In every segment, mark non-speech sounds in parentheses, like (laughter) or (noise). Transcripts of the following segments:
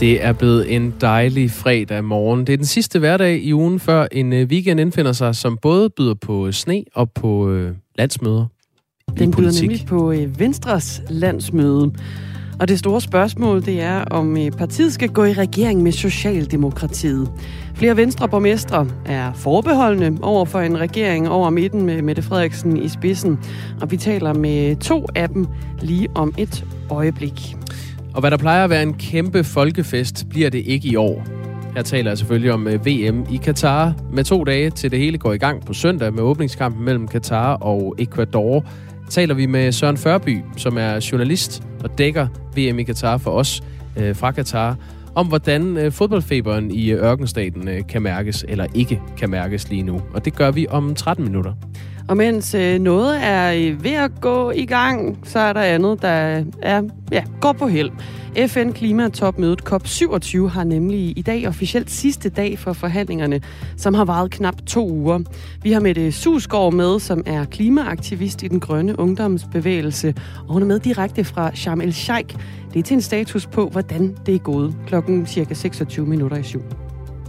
Det er blevet en dejlig fredag morgen. Det er den sidste hverdag i ugen, før en øh, weekend indfinder sig, som både byder på sne og på øh, landsmøder. Den byder nemlig på øh, Venstres landsmøde. Og det store spørgsmål, det er, om øh, partiet skal gå i regering med Socialdemokratiet. Flere venstreborgmestre er forbeholdende over for en regering over midten med Mette Frederiksen i spidsen. Og vi taler med to af dem lige om et øjeblik. Og hvad der plejer at være en kæmpe folkefest, bliver det ikke i år. Her taler jeg selvfølgelig om øh, VM i Katar. Med to dage til det hele går i gang på søndag med åbningskampen mellem Katar og Ecuador, taler vi med Søren Førby, som er journalist og dækker VM i Katar for os øh, fra Katar, om hvordan øh, fodboldfeberen i øh, ørkenstaten øh, kan mærkes eller ikke kan mærkes lige nu. Og det gør vi om 13 minutter. Og mens øh, noget er øh, ved at gå i gang, så er der andet, der er, ja, går på held. FN Klimatopmødet COP27 har nemlig i dag officielt sidste dag for forhandlingerne, som har varet knap to uger. Vi har med Susgaard med, som er klimaaktivist i den grønne ungdomsbevægelse, og hun er med direkte fra Sharm el-Sheikh. Det er til en status på, hvordan det er gået klokken cirka 26 minutter i syv.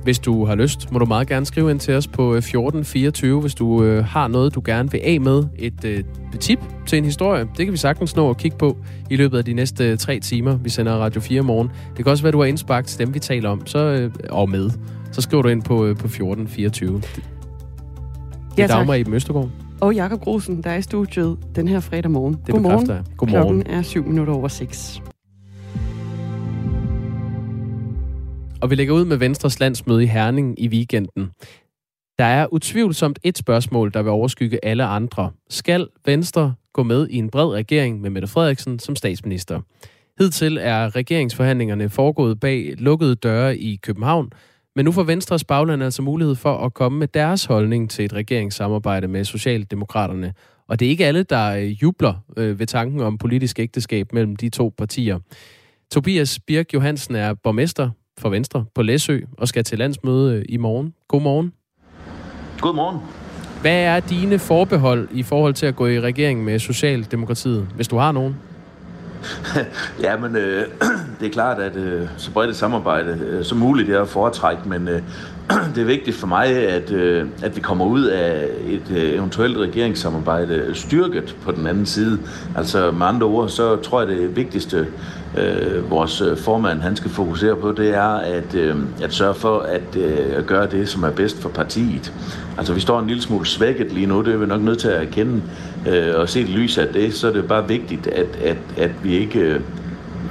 Hvis du har lyst, må du meget gerne skrive ind til os på 1424, øh, hvis du øh, har noget, du gerne vil af med. Et øh, tip til en historie, det kan vi sagtens nå at kigge på i løbet af de næste øh, tre timer, vi sender Radio 4 morgen. Det kan også være, du har indsparket til dem, vi taler om, så, øh, og med. Så skriver du ind på, øh, på 1424. Det, det ja, er Dagmar i Østergaard. Og Jakob Grosen, der er i studiet den her fredag morgen. Det Godmorgen. Godmorgen. Klokken er syv minutter over seks. Og vi lægger ud med Venstres landsmøde i Herning i weekenden. Der er utvivlsomt et spørgsmål, der vil overskygge alle andre. Skal Venstre gå med i en bred regering med Mette Frederiksen som statsminister? Hidtil er regeringsforhandlingerne foregået bag lukkede døre i København, men nu får Venstres bagland altså mulighed for at komme med deres holdning til et regeringssamarbejde med Socialdemokraterne. Og det er ikke alle, der øh, jubler øh, ved tanken om politisk ægteskab mellem de to partier. Tobias Birk Johansen er borgmester for Venstre på Læsø og skal til landsmøde øh, i morgen. God morgen. God morgen. Hvad er dine forbehold i forhold til at gå i regering med Socialdemokratiet, hvis du har nogen? (laughs) ja, men øh, (clears throat) det er klart, at øh, så bredt et samarbejde øh, som muligt er at foretrække, men øh, (clears throat) det er vigtigt for mig, at, øh, at vi kommer ud af et øh, eventuelt regeringssamarbejde styrket på den anden side. Altså med andre ord, så tror jeg, det vigtigste øh, vores øh, formand han skal fokusere på, det er at, øh, at sørge for at, øh, at gøre det, som er bedst for partiet. Altså vi står en lille smule svækket lige nu, det er vi nok nødt til at erkende, øh, og se det lys af det, så er det bare vigtigt, at, at, at vi ikke... Øh,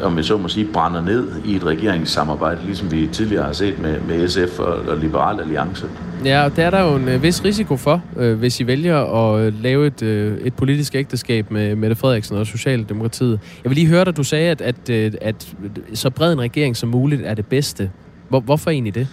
om vi så må sige, brænder ned i et regeringssamarbejde, ligesom vi tidligere har set med, med SF og, og Liberal Alliance. Ja, og der er der jo en øh, vis risiko for, øh, hvis I vælger at øh, lave et, øh, et politisk ægteskab med Mette Frederiksen og Socialdemokratiet. Jeg vil lige høre dig, du sagde, at, at, at, at så bred en regering som muligt er det bedste. Hvor, hvorfor egentlig det?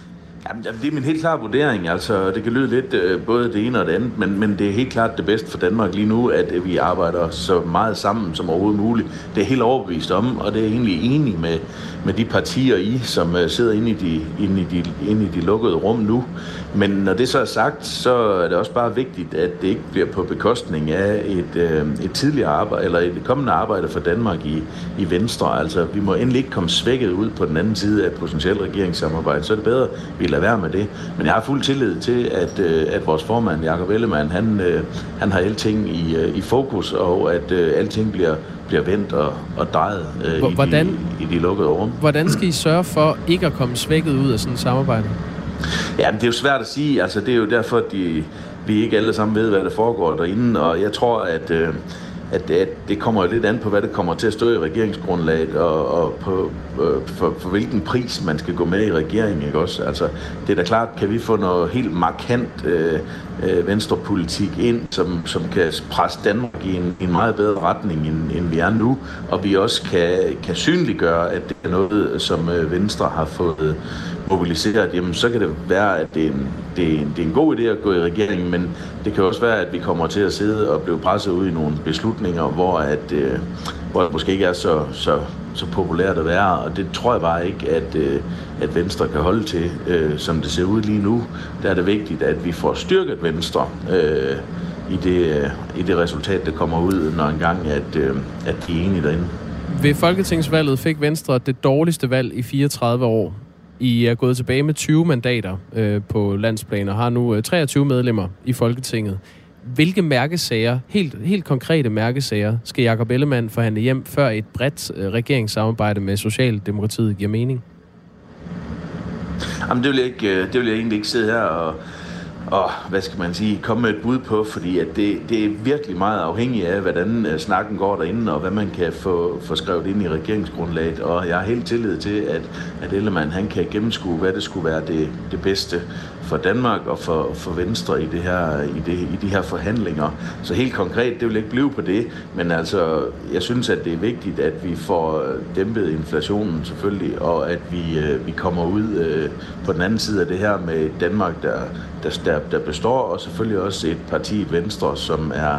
Jamen, det er min helt klare vurdering. Altså, det kan lyde lidt øh, både det ene og det andet, men, men det er helt klart det bedste for Danmark lige nu, at øh, vi arbejder så meget sammen som overhovedet muligt. Det er helt overbevist om, og det er egentlig enig med, med de partier i, som øh, sidder inde i, de, inde, i de, inde i de lukkede rum nu. Men når det så er sagt, så er det også bare vigtigt, at det ikke bliver på bekostning af et, øh, et tidligere arbejde, eller et kommende arbejde for Danmark i, i Venstre. Altså, vi må endelig ikke komme svækket ud på den anden side af et potentielt regeringssamarbejde. Så er det bedre, at vi lader være med det. Men jeg har fuld tillid til, at, øh, at vores formand, Jakob Ellemann, han, øh, han har alting i, øh, i fokus, og at øh, alting bliver bliver vendt og, og drejet øh, hvordan, i, de, i de lukkede rum. Hvordan skal I sørge for ikke at komme svækket ud af sådan et samarbejde? Ja, det er jo svært at sige. Altså, det er jo derfor, at de, vi ikke alle sammen ved, hvad der foregår derinde. Og jeg tror, at, øh, at, at det kommer jo lidt an på, hvad det kommer til at stå i regeringsgrundlaget, og, og på, øh, for, for hvilken pris man skal gå med i regeringen. Ikke også? Altså, det er da klart, kan vi få noget helt markant øh, øh, venstrepolitik ind, som, som kan presse Danmark i en, en meget bedre retning, end, end vi er nu, og vi også kan, kan synliggøre, at det er noget, som øh, Venstre har fået mobiliseret, jamen så kan det være, at det er, en, det, er en, det er en god idé at gå i regeringen, men det kan også være, at vi kommer til at sidde og blive presset ud i nogle beslutninger, hvor, at, øh, hvor det måske ikke er så, så, så populært at være, og det tror jeg bare ikke, at, øh, at Venstre kan holde til, øh, som det ser ud lige nu. Der er det vigtigt, at vi får styrket Venstre øh, i, det, øh, i det resultat, der kommer ud, når engang, at, øh, at de er enige derinde. Ved Folketingsvalget fik Venstre det dårligste valg i 34 år. I er gået tilbage med 20 mandater øh, på landsplan og har nu øh, 23 medlemmer i Folketinget. Hvilke mærkesager, helt, helt konkrete mærkesager, skal Jakob Ellemann forhandle hjem, før et bredt øh, regeringssamarbejde med Socialdemokratiet giver mening? Jamen, det vil, jeg ikke, øh, det vil jeg egentlig ikke sidde her og, og hvad skal man sige, komme med et bud på, fordi at det, det er virkelig meget afhængigt af, hvordan øh, snakken går derinde, og hvad man kan få, få skrevet ind i regeringsgrundlaget. Og jeg har helt tillid til, at, at Ellemann han kan gennemskue, hvad det skulle være det, det bedste for Danmark og for, for Venstre i, det her, i, det, i de her forhandlinger. Så helt konkret, det vil ikke blive på det, men altså, jeg synes, at det er vigtigt, at vi får øh, dæmpet inflationen selvfølgelig, og at vi, øh, vi kommer ud øh, på den anden side af det her med Danmark, der, der, der, der består, og selvfølgelig også et parti Venstre, som er,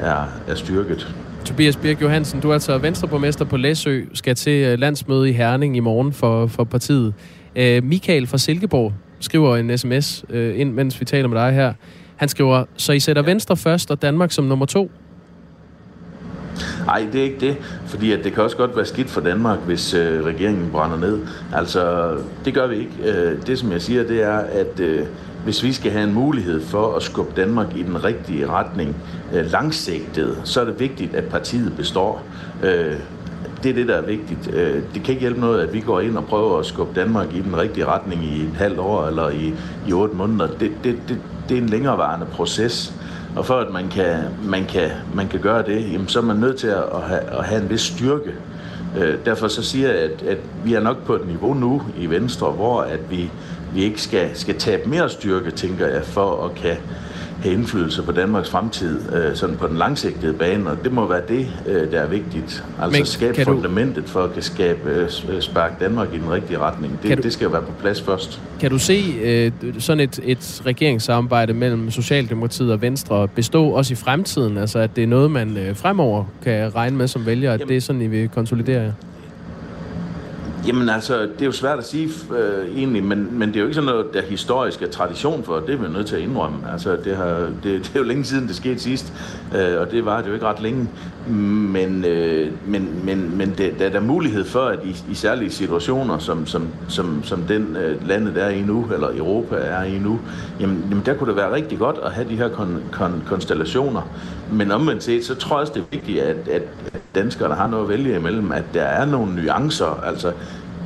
er, er styrket. Tobias Birk Johansen, du er altså venstreborgmester på Læsø, skal til øh, landsmøde i Herning i morgen for, for partiet. Øh, Michael fra Silkeborg skriver en sms øh, ind, mens vi taler med dig her. Han skriver, så I sætter ja. Venstre først og Danmark som nummer to? Nej, det er ikke det, fordi at det kan også godt være skidt for Danmark, hvis øh, regeringen brænder ned. Altså, det gør vi ikke. Øh, det, som jeg siger, det er, at øh, hvis vi skal have en mulighed for at skubbe Danmark i den rigtige retning øh, langsigtet, så er det vigtigt, at partiet består. Øh, det er det, der er vigtigt. Øh, det kan ikke hjælpe noget, at vi går ind og prøver at skubbe Danmark i den rigtige retning i et halvt år eller i, i otte måneder. Det, det, det, det er en længerevarende proces. Og for at man kan, man kan, man kan gøre det, jamen, så er man nødt til at have, at have en vis styrke. Øh, derfor så siger jeg, at, at vi er nok på et niveau nu i Venstre, hvor at vi, vi ikke skal, skal tabe mere styrke, tænker jeg, for at kan have indflydelse på Danmarks fremtid, øh, sådan på den langsigtede bane, og det må være det, øh, der er vigtigt. Altså Men skabe fundamentet du... for at kan skabe, øh, sparke Danmark i den rigtige retning. Det, du... det skal være på plads først. Kan du se øh, sådan et, et regeringssamarbejde mellem Socialdemokratiet og Venstre bestå også i fremtiden? Altså at det er noget, man øh, fremover kan regne med som vælger, at Jamen, det er sådan, I vil konsolidere Jamen altså, det er jo svært at sige øh, egentlig, men, men det er jo ikke sådan noget, der historisk er tradition for, det er vi nødt til at indrømme. Altså, det, har, det, det er jo længe siden, det skete sidst, øh, og det var det jo ikke ret længe. Men, øh, men, men, men det, der er der mulighed for, at i, i særlige situationer, som, som, som, som den øh, landet er i nu, eller Europa er i nu, jamen, jamen der kunne det være rigtig godt at have de her kon, kon, konstellationer. Men omvendt set, så tror jeg også, det er vigtigt, at, at danskerne har noget at vælge imellem, at der er nogle nuancer. Altså,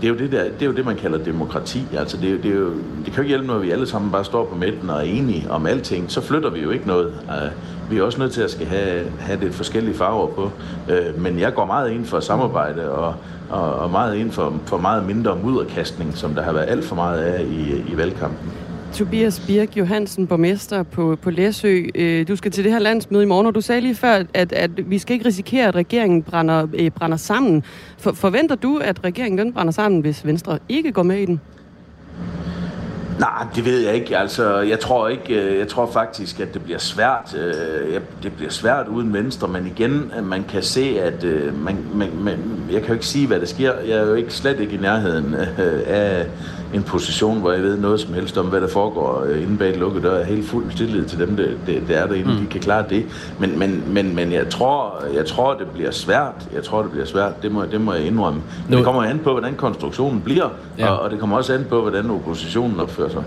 det er jo det, der, det, er jo det man kalder demokrati. Altså, det, er, det, er jo, det kan jo ikke hjælpe når vi alle sammen bare står på midten og er enige om alting. Så flytter vi jo ikke noget. Øh, vi er også nødt til at skal have, have det forskellige farver på. Øh, men jeg går meget ind for samarbejde og, og, og meget ind for, for meget mindre mudderkastning, som der har været alt for meget af i, i valgkampen. Tobias Birk Johansen, borgmester på, på Læsø. Øh, du skal til det her landsmøde i morgen, og du sagde lige før, at, at vi skal ikke risikere, at regeringen brænder, øh, brænder sammen. For, forventer du, at regeringen den brænder sammen, hvis Venstre ikke går med i den? Nej, det ved jeg ikke. Altså, jeg tror ikke. Øh, jeg tror faktisk, at det bliver svært. Øh, det bliver svært uden Venstre, men igen, man kan se, at øh, man, man, man, jeg kan jo ikke sige, hvad der sker. Jeg er jo ikke slet ikke i nærheden af en position, hvor jeg ved noget som helst om, hvad der foregår inde bag lukket dør. Jeg er helt fuld tillid til dem, det, det, det er derinde. Mm. De kan klare det. Men, men, men, men jeg, tror, jeg tror, det bliver svært. Jeg tror, det bliver svært. Det må, det må jeg indrømme. Men det kommer an på, hvordan konstruktionen bliver, ja. og, og det kommer også an på, hvordan oppositionen opfører sig.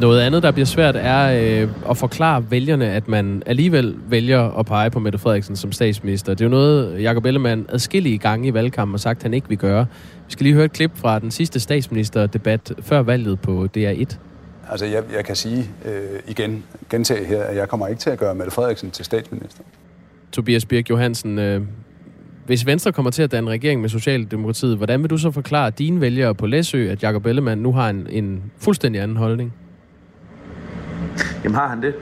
Noget andet, der bliver svært, er øh, at forklare vælgerne, at man alligevel vælger at pege på Mette Frederiksen som statsminister. Det er jo noget, Jacob Ellemann adskillige gange i valgkampen har sagt, han ikke vil gøre. Vi skal lige høre et klip fra den sidste statsministerdebat før valget på DR1. Altså, jeg, jeg kan sige øh, igen, gentage her, at jeg kommer ikke til at gøre Mette Frederiksen til statsminister. Tobias Birk Johansen, øh, hvis Venstre kommer til at danne regering med Socialdemokratiet, hvordan vil du så forklare dine vælgere på Læsø, at Jacob Ellemann nu har en, en fuldstændig anden holdning? Jamen har han det?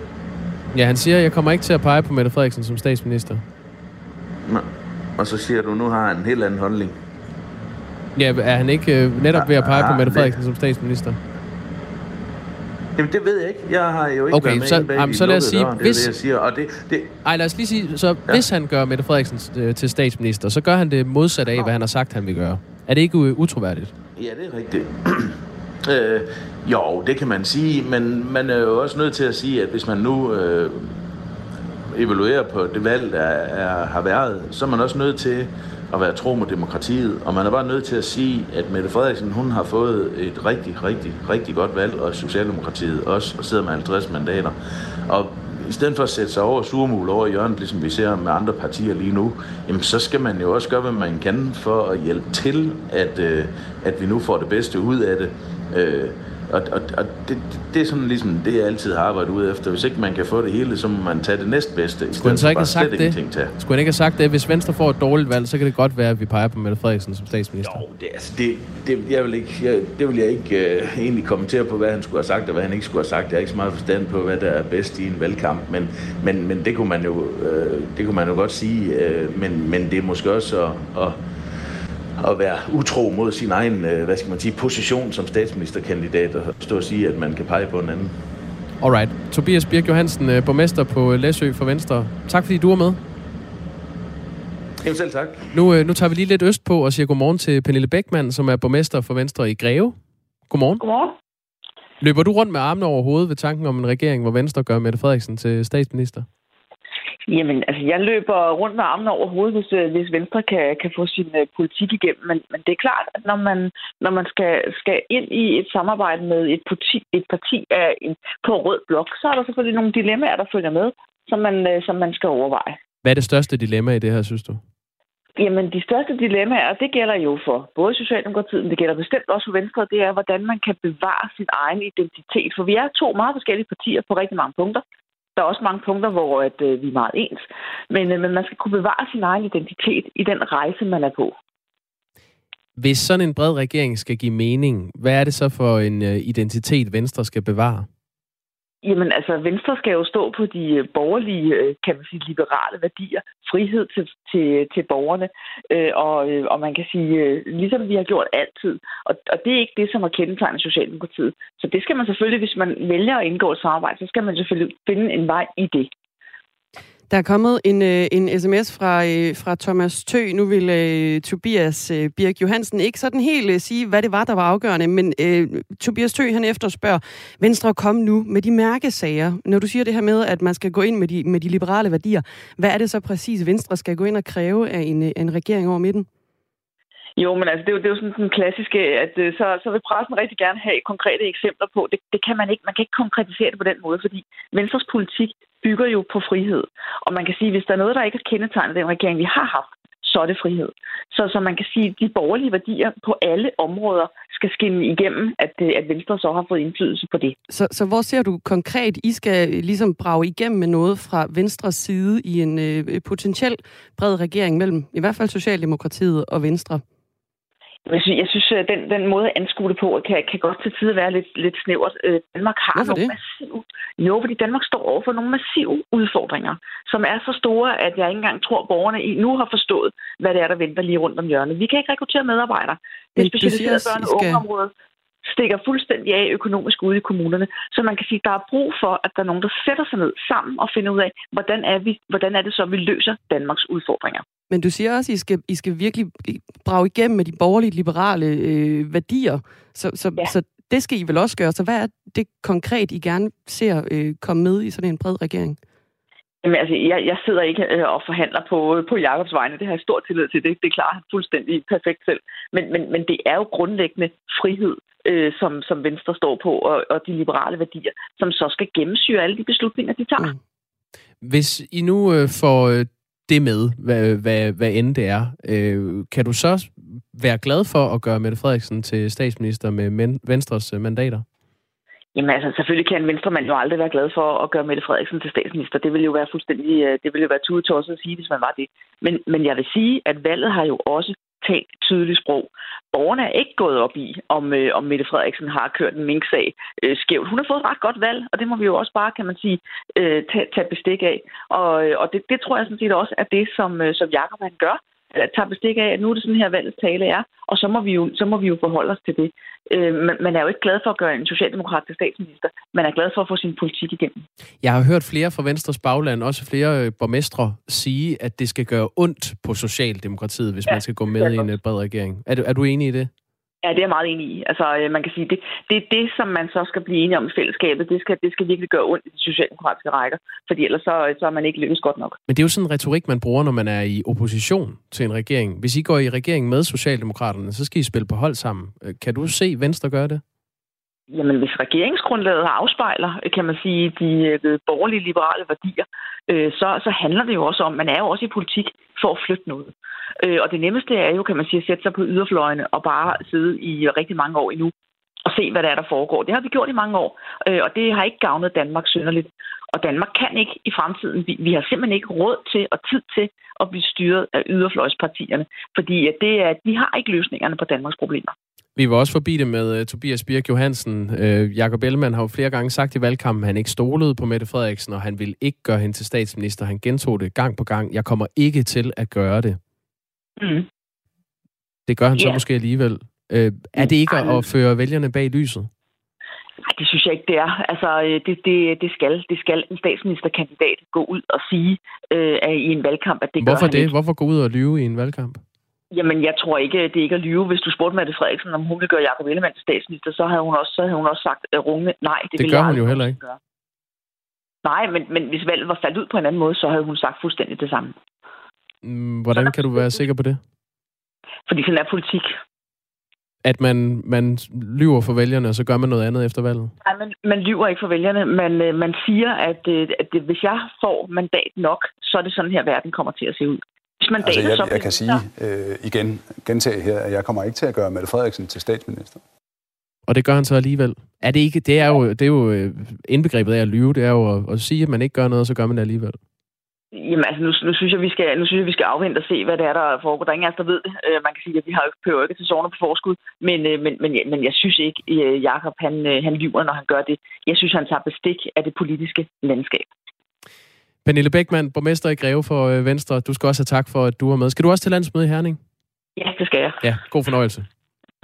Ja, han siger, at jeg kommer ikke til at pege på Mette Frederiksen som statsminister. Nå. Og så siger du, nu har han en helt anden holdning. Ja, er han ikke øh, netop ved at pege på Mette Frederiksen som statsminister? Jamen, det ved jeg ikke. Jeg har jo ikke okay, været med så, jamen, så lad os sige, døren. Hvis... det, jeg siger. Og det, det... Ej, lad os lige sige, så ja. hvis han gør Mette Frederiksen øh, til statsminister, så gør han det modsat af, hvad han har sagt, han vil gøre. Er det ikke utroværdigt? Ja, det er rigtigt. (clears throat) øh, jo, det kan man sige, men man er jo også nødt til at sige, at hvis man nu... Øh, evaluere på det valg, der er, har været, så er man også nødt til at være tro mod demokratiet, og man er bare nødt til at sige, at Mette Frederiksen, hun har fået et rigtig, rigtig, rigtig godt valg, og Socialdemokratiet også, og sidder med 50 mandater. Og i stedet for at sætte sig over surmul over hjørnet, ligesom vi ser med andre partier lige nu, jamen så skal man jo også gøre, hvad man kan for at hjælpe til, at, øh, at vi nu får det bedste ud af det. Øh, og, og, og det, det er sådan ligesom det, jeg altid har arbejdet ud efter. Hvis ikke man kan få det hele, så må man tage det næstbedste. Skulle han så ikke have sagt det? Tage. Skulle han ikke have sagt det? Hvis Venstre får et dårligt valg, så kan det godt være, at vi peger på Mette Frederiksen som statsminister. Jo, det, altså, det, det, jeg vil ikke, jeg, det vil jeg ikke uh, egentlig kommentere på, hvad han skulle have sagt, og hvad han ikke skulle have sagt. Jeg har ikke så meget forstand på, hvad der er bedst i en valgkamp, men, men, men det, kunne man jo, uh, det kunne man jo godt sige. Uh, men, men det er måske også at, at at være utro mod sin egen, øh, hvad skal man sige, position som statsministerkandidat og stå og sige, at man kan pege på en anden. Alright. Tobias Birk Johansen, øh, borgmester på Læsø for Venstre. Tak fordi du er med. Jamen selv tak. Nu, øh, nu tager vi lige lidt øst på og siger godmorgen til Pernille Beckmann, som er borgmester for Venstre i Greve. Godmorgen. Godmorgen. Løber du rundt med armene over hovedet ved tanken om en regering, hvor Venstre gør Mette Frederiksen til statsminister? Jamen, altså, jeg løber rundt med armene over hovedet, hvis, øh, hvis Venstre kan, kan få sin uh, politik igennem. Men, men det er klart, at når man, når man skal, skal ind i et samarbejde med et parti, et parti af en, på rød blok, så er der selvfølgelig nogle dilemmaer, der følger med, som man, uh, som man skal overveje. Hvad er det største dilemma i det her, synes du? Jamen, de største dilemmaer, det gælder jo for både Socialdemokratiet, men det gælder bestemt også for Venstre, det er, hvordan man kan bevare sin egen identitet. For vi er to meget forskellige partier på rigtig mange punkter. Der er også mange punkter, hvor at, øh, vi er meget ens. Men, øh, men man skal kunne bevare sin egen identitet i den rejse, man er på. Hvis sådan en bred regering skal give mening, hvad er det så for en øh, identitet, Venstre skal bevare? Jamen altså, Venstre skal jo stå på de øh, borgerlige, øh, kan man sige, liberale værdier. Frihed til, til, til borgerne. Øh, og, øh, og man kan sige, ligesom vi har gjort altid. Og, og det er ikke det, som har kendetegnet Socialdemokratiet. Så det skal man selvfølgelig, hvis man vælger at indgå et samarbejde, så skal man selvfølgelig finde en vej i det. Der er kommet en, øh, en sms fra, øh, fra Thomas Tø. Nu vil øh, Tobias øh, Birk Johansen ikke sådan helt øh, sige, hvad det var, der var afgørende, men øh, Tobias Tø han efterspørger, Venstre kom nu med de mærkesager. Når du siger det her med, at man skal gå ind med de, med de liberale værdier, hvad er det så præcis, Venstre skal gå ind og kræve af en, øh, en regering over midten? Jo, men altså, det er jo, det er jo sådan den klassiske, at øh, så, så vil pressen rigtig gerne have konkrete eksempler på. Det, det kan man ikke. Man kan ikke konkretisere det på den måde, fordi Venstres politik bygger jo på frihed. Og man kan sige, hvis der er noget, der ikke har kendetegnet den regering, vi har haft, så er det frihed. Så, så man kan sige, at de borgerlige værdier på alle områder skal skinne igennem, at, øh, at Venstre så har fået indflydelse på det. Så, så hvor ser du konkret, I skal ligesom brage igennem med noget fra Venstres side i en øh, potentiel bred regering mellem i hvert fald Socialdemokratiet og Venstre? Jeg synes, jeg synes den, den måde at anskue det på, kan, kan godt til tider være lidt, lidt snævert. Øh, Danmark har Hvorfor nogle det? massive... Jo, fordi Danmark står over for nogle massive udfordringer, som er så store, at jeg ikke engang tror, at borgerne i nu har forstået, hvad det er, der venter lige rundt om hjørnet. Vi kan ikke rekruttere medarbejdere. Det er specialiseret børn og ungeområdet stikker fuldstændig af økonomisk ude i kommunerne. Så man kan sige, at der er brug for, at der er nogen, der sætter sig ned sammen og finder ud af, hvordan er, vi, hvordan er det så, vi løser Danmarks udfordringer. Men du siger også, at I skal, I skal virkelig brage igennem med de borgerlige liberale øh, værdier. Så, så, ja. så det skal I vel også gøre. Så hvad er det konkret, I gerne ser øh, komme med i sådan en bred regering? Jamen, altså, jeg, jeg sidder ikke øh, og forhandler på, på Jakobs vegne. Det har jeg stor tillid til. Det, det klarer han fuldstændig perfekt selv. Men, men, men det er jo grundlæggende frihed, øh, som, som Venstre står på, og, og de liberale værdier, som så skal gennemsyre alle de beslutninger, de tager. Mm. Hvis I nu øh, får øh, det med, hvad, hvad, hvad end det er, øh, kan du så være glad for at gøre Mette Frederiksen til statsminister med men, Venstres øh, mandater? Jamen altså, selvfølgelig kan en venstremand jo aldrig være glad for at gøre Mette Frederiksen til statsminister. Det ville jo være fuldstændig, øh, det ville jo være tudetosset at sige, hvis man var det. Men, men jeg vil sige, at valget har jo også talt tydeligt sprog. Borgerne er ikke gået op i, om, øh, om Mette Frederiksen har kørt en minksag øh, skævt. Hun har fået et ret godt valg, og det må vi jo også bare, kan man sige, øh, tage, tage bestik af. Og, øh, og det, det tror jeg sådan set også er det, som, øh, som Jacob han gør tager bestik af, at nu er det sådan her valgets tale er, og så må vi jo, så må vi jo forholde os til det. Øh, man, man er jo ikke glad for at gøre en socialdemokrat til statsminister. Man er glad for at få sin politik igennem. Jeg har hørt flere fra Venstres bagland, også flere øh, borgmestre, sige, at det skal gøre ondt på Socialdemokratiet, hvis ja, man skal gå med i en øh, bred regering. Er du, er du enig i det? Ja, det er jeg meget enig i. Altså, øh, man kan sige, det, det er det, som man så skal blive enige om i fællesskabet. Det skal, det skal virkelig gøre ondt i de socialdemokratiske rækker, fordi ellers så, øh, så er man ikke lykkes godt nok. Men det er jo sådan en retorik, man bruger, når man er i opposition til en regering. Hvis I går i regering med Socialdemokraterne, så skal I spille på hold sammen. Øh, kan du se Venstre gøre det? Jamen, hvis regeringsgrundlaget afspejler, kan man sige, de øh, borgerlige liberale værdier, øh, så, så handler det jo også om, man er jo også i politik for at flytte noget. Øh, og det nemmeste er jo, kan man sige, at sætte sig på yderfløjene og bare sidde i rigtig mange år endnu og se, hvad der er, der foregår. Det har vi gjort i mange år, øh, og det har ikke gavnet Danmark synderligt. Og Danmark kan ikke i fremtiden. Vi, vi har simpelthen ikke råd til og tid til at blive styret af yderfløjspartierne, fordi det er, de har ikke løsningerne på Danmarks problemer. Vi var også forbi det med uh, Tobias Birk Johansen. Uh, Jakob Ellemann har jo flere gange sagt i valgkampen, at han ikke stolede på Mette Frederiksen, og han ville ikke gøre hende til statsminister. Han gentog det gang på gang. Jeg kommer ikke til at gøre det. Mm. Det gør han yeah. så måske alligevel. Uh, er det ikke at, føre vælgerne bag lyset? Nej, det synes jeg ikke, det er. Altså, det, det, det, skal, det skal en statsministerkandidat gå ud og sige uh, i en valgkamp, at det Hvorfor gør det? Ikke. Hvorfor gå ud og lyve i en valgkamp? Jamen, jeg tror ikke, det er ikke at lyve. Hvis du spurgte Mette Frederiksen, om hun ville gøre Jacob Ellemann til statsminister, så havde hun også, så havde hun også sagt uh, runge, nej, det, det gør hun jo heller ikke. Gøre. Nej, men, men hvis valget var faldet ud på en anden måde, så havde hun sagt fuldstændig det samme. Mm, hvordan kan du være sikker på det? Fordi sådan er politik. At man, man lyver for vælgerne, og så gør man noget andet efter valget? Nej, man, man lyver ikke for vælgerne. Man, øh, man siger, at, øh, at, at hvis jeg får mandat nok, så er det sådan her, verden kommer til at se ud. Hvis mandatet, altså, jeg, jeg kan sige øh, igen, gentage her, at jeg kommer ikke til at gøre Mette Frederiksen til statsminister. Og det gør han så alligevel. Er det ikke, det er jo, det er jo øh, indbegrebet af at lyve, det er jo at, at sige, at man ikke gør noget, og så gør man det alligevel. Jamen altså, nu, nu, synes jeg, vi skal, nu synes jeg, vi skal afvente og se, hvad det er, der foregår. Der er ingen af os, der ved det. Uh, man kan sige, at vi har jo behøver ikke til sovne på forskud. Men, uh, men, men, men jeg synes ikke, uh, Jakob han, uh, han lyver, når han gør det. Jeg synes, han tager bestik af det politiske landskab. Pernille Bækman, borgmester i Greve for øh, Venstre. Du skal også have tak for, at du var med. Skal du også til landsmøde i Herning? Ja, det skal jeg. Ja, god fornøjelse.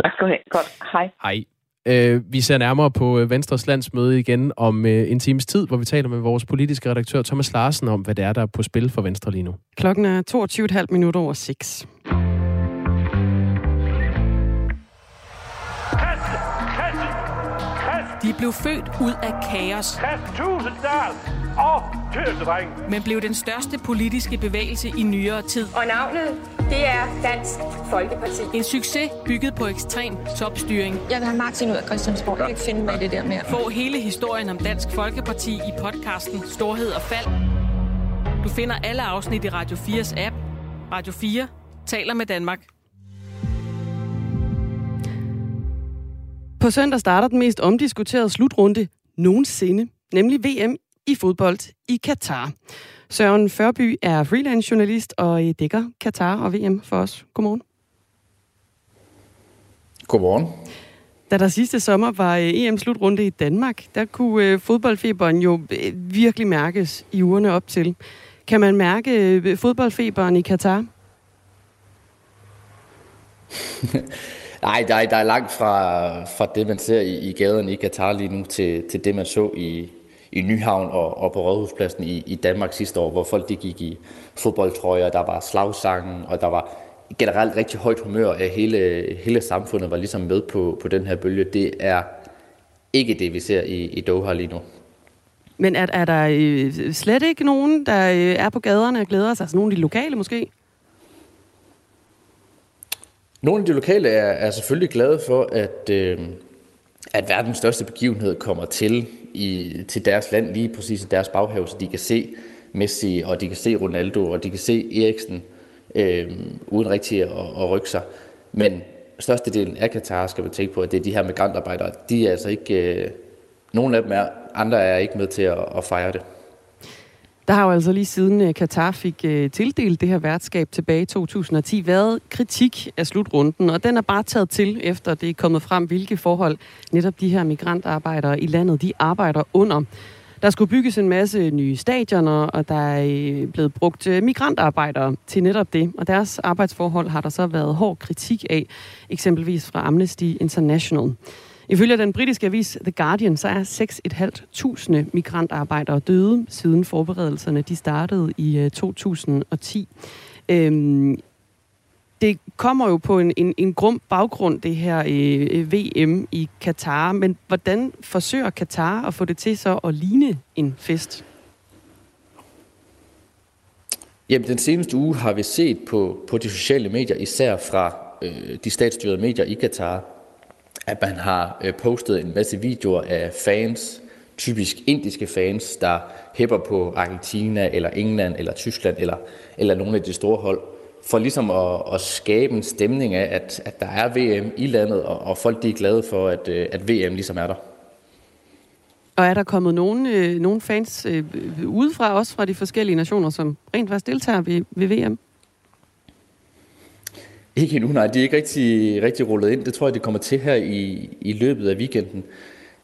Tak skal du have. Godt. Hej. Hej. Øh, vi ser nærmere på øh, Venstres landsmøde igen om øh, en times tid, hvor vi taler med vores politiske redaktør Thomas Larsen om, hvad det er, der er på spil for Venstre lige nu. Klokken er 22,5 minutter over 6. De blev født ud af kaos. Og Men blev den største politiske bevægelse i nyere tid. Og navnet, det er Dansk Folkeparti. En succes bygget på ekstrem topstyring. Jeg vil have Martin ud af Christiansborg. Jeg kan ikke finde mig i det der mere. Få hele historien om Dansk Folkeparti i podcasten Storhed og Fald. Du finder alle afsnit i Radio 4's app. Radio 4 taler med Danmark. På søndag starter den mest omdiskuterede slutrunde nogensinde, nemlig VM i fodbold i Katar. Søren Førby er freelance journalist og dækker Katar og VM for os. Godmorgen. Godmorgen. Da der sidste sommer var EM-slutrunde i Danmark, der kunne fodboldfeberen jo virkelig mærkes i ugerne op til. Kan man mærke fodboldfeberen i Katar? (laughs) Nej, der er, der er langt fra, fra det, man ser i, i gaderne i Katar lige nu, til, til det, man så i, i Nyhavn og, og på Rådhuspladsen i, i Danmark sidste år, hvor folk de gik i fodboldtrøjer, der var slagsangen, og der var generelt rigtig højt humør af hele, hele samfundet var ligesom med på, på den her bølge. Det er ikke det, vi ser i, i Doha lige nu. Men er, er der øh, slet ikke nogen, der øh, er på gaderne og glæder sig? Altså nogle af de lokale måske? Nogle af de lokale er, er selvfølgelig glade for, at, øh, at verdens største begivenhed kommer til i, til deres land, lige præcis i deres baghave, så de kan se Messi, og de kan se Ronaldo, og de kan se Eriksen, øh, uden rigtig at, at rykke sig. Men størstedelen af Katar skal man tænke på, at det er de her migrantarbejdere. De er altså ikke, øh, nogle af dem er, andre er ikke med til at, at fejre det. Der har jo altså lige siden øh, Katar fik øh, tildelt det her værtskab tilbage i 2010 været kritik af slutrunden, og den er bare taget til, efter det er kommet frem, hvilke forhold netop de her migrantarbejdere i landet, de arbejder under. Der skulle bygges en masse nye stadioner, og der er øh, blevet brugt migrantarbejdere til netop det. Og deres arbejdsforhold har der så været hård kritik af, eksempelvis fra Amnesty International. Ifølge den britiske avis The Guardian, så er 6.500 migrantarbejdere døde siden forberedelserne de startede i øh, 2010. Øhm, det kommer jo på en, en, en grum baggrund, det her øh, VM i Katar. Men hvordan forsøger Katar at få det til så at ligne en fest? Jamen, den seneste uge har vi set på, på de sociale medier, især fra øh, de statsstyrede medier i Katar, at man har øh, postet en masse videoer af fans, typisk indiske fans, der hæpper på Argentina, eller England, eller Tyskland, eller, eller nogle af de store hold, for ligesom at, at skabe en stemning af, at, at der er VM i landet, og, og folk de er glade for, at, øh, at VM ligesom er der. Og er der kommet nogen, øh, nogen fans øh, udefra, også fra de forskellige nationer, som rent faktisk deltager ved, ved VM? Ikke endnu, nej. De er ikke rigtig, rigtig rullet ind. Det tror jeg, det kommer til her i, i løbet af weekenden.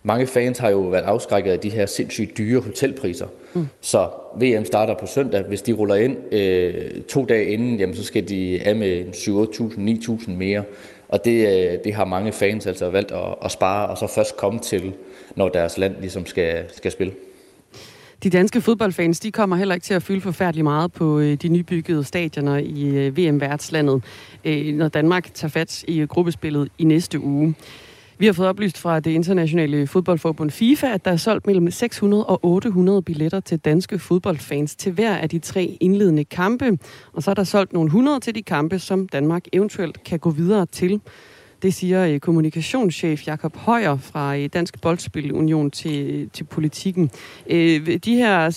Mange fans har jo været afskrækket af de her sindssygt dyre hotelpriser. Mm. Så VM starter på søndag. Hvis de ruller ind øh, to dage inden, jamen, så skal de af med 7.000, 8.000, 9.000 mere. Og det, øh, det har mange fans altså valgt at, at spare, og så først komme til, når deres land ligesom skal, skal spille. De danske fodboldfans de kommer heller ikke til at fylde forfærdeligt meget på øh, de nybyggede stadioner i øh, VM-værtslandet, øh, når Danmark tager fat i øh, gruppespillet i næste uge. Vi har fået oplyst fra det internationale fodboldforbund FIFA, at der er solgt mellem 600 og 800 billetter til danske fodboldfans til hver af de tre indledende kampe. Og så er der solgt nogle 100 til de kampe, som Danmark eventuelt kan gå videre til. Det siger øh, kommunikationschef Jakob Højer fra øh, Dansk Boldspilunion til, til politikken. Øh, de her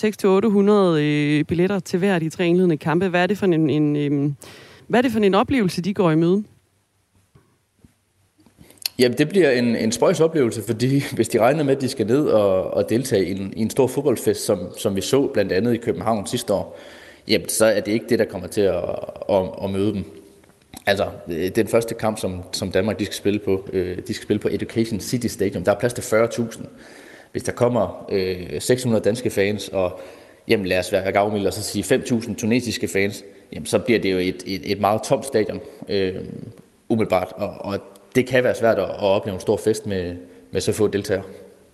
600-800 øh, billetter til hver af de tre indledende kampe, hvad er det for en, en, hvad er det for en oplevelse, de går i møde? Jamen, det bliver en, en spøjs oplevelse, fordi (laughs) hvis de regner med, at de skal ned og, og deltage i en, i en stor fodboldfest, som, som vi så blandt andet i København sidste år, jamen, så er det ikke det, der kommer til at, at, at møde dem. Altså, øh, den første kamp, som, som Danmark de skal spille på, øh, de skal spille på Education City Stadium, der er plads til 40.000. Hvis der kommer øh, 600 danske fans, og jamen lad os være gavmild og så sige 5.000 tunesiske fans, jamen så bliver det jo et, et, et meget tomt stadion, øh, umiddelbart. Og, og det kan være svært at, at opleve en stor fest med, med så få deltagere.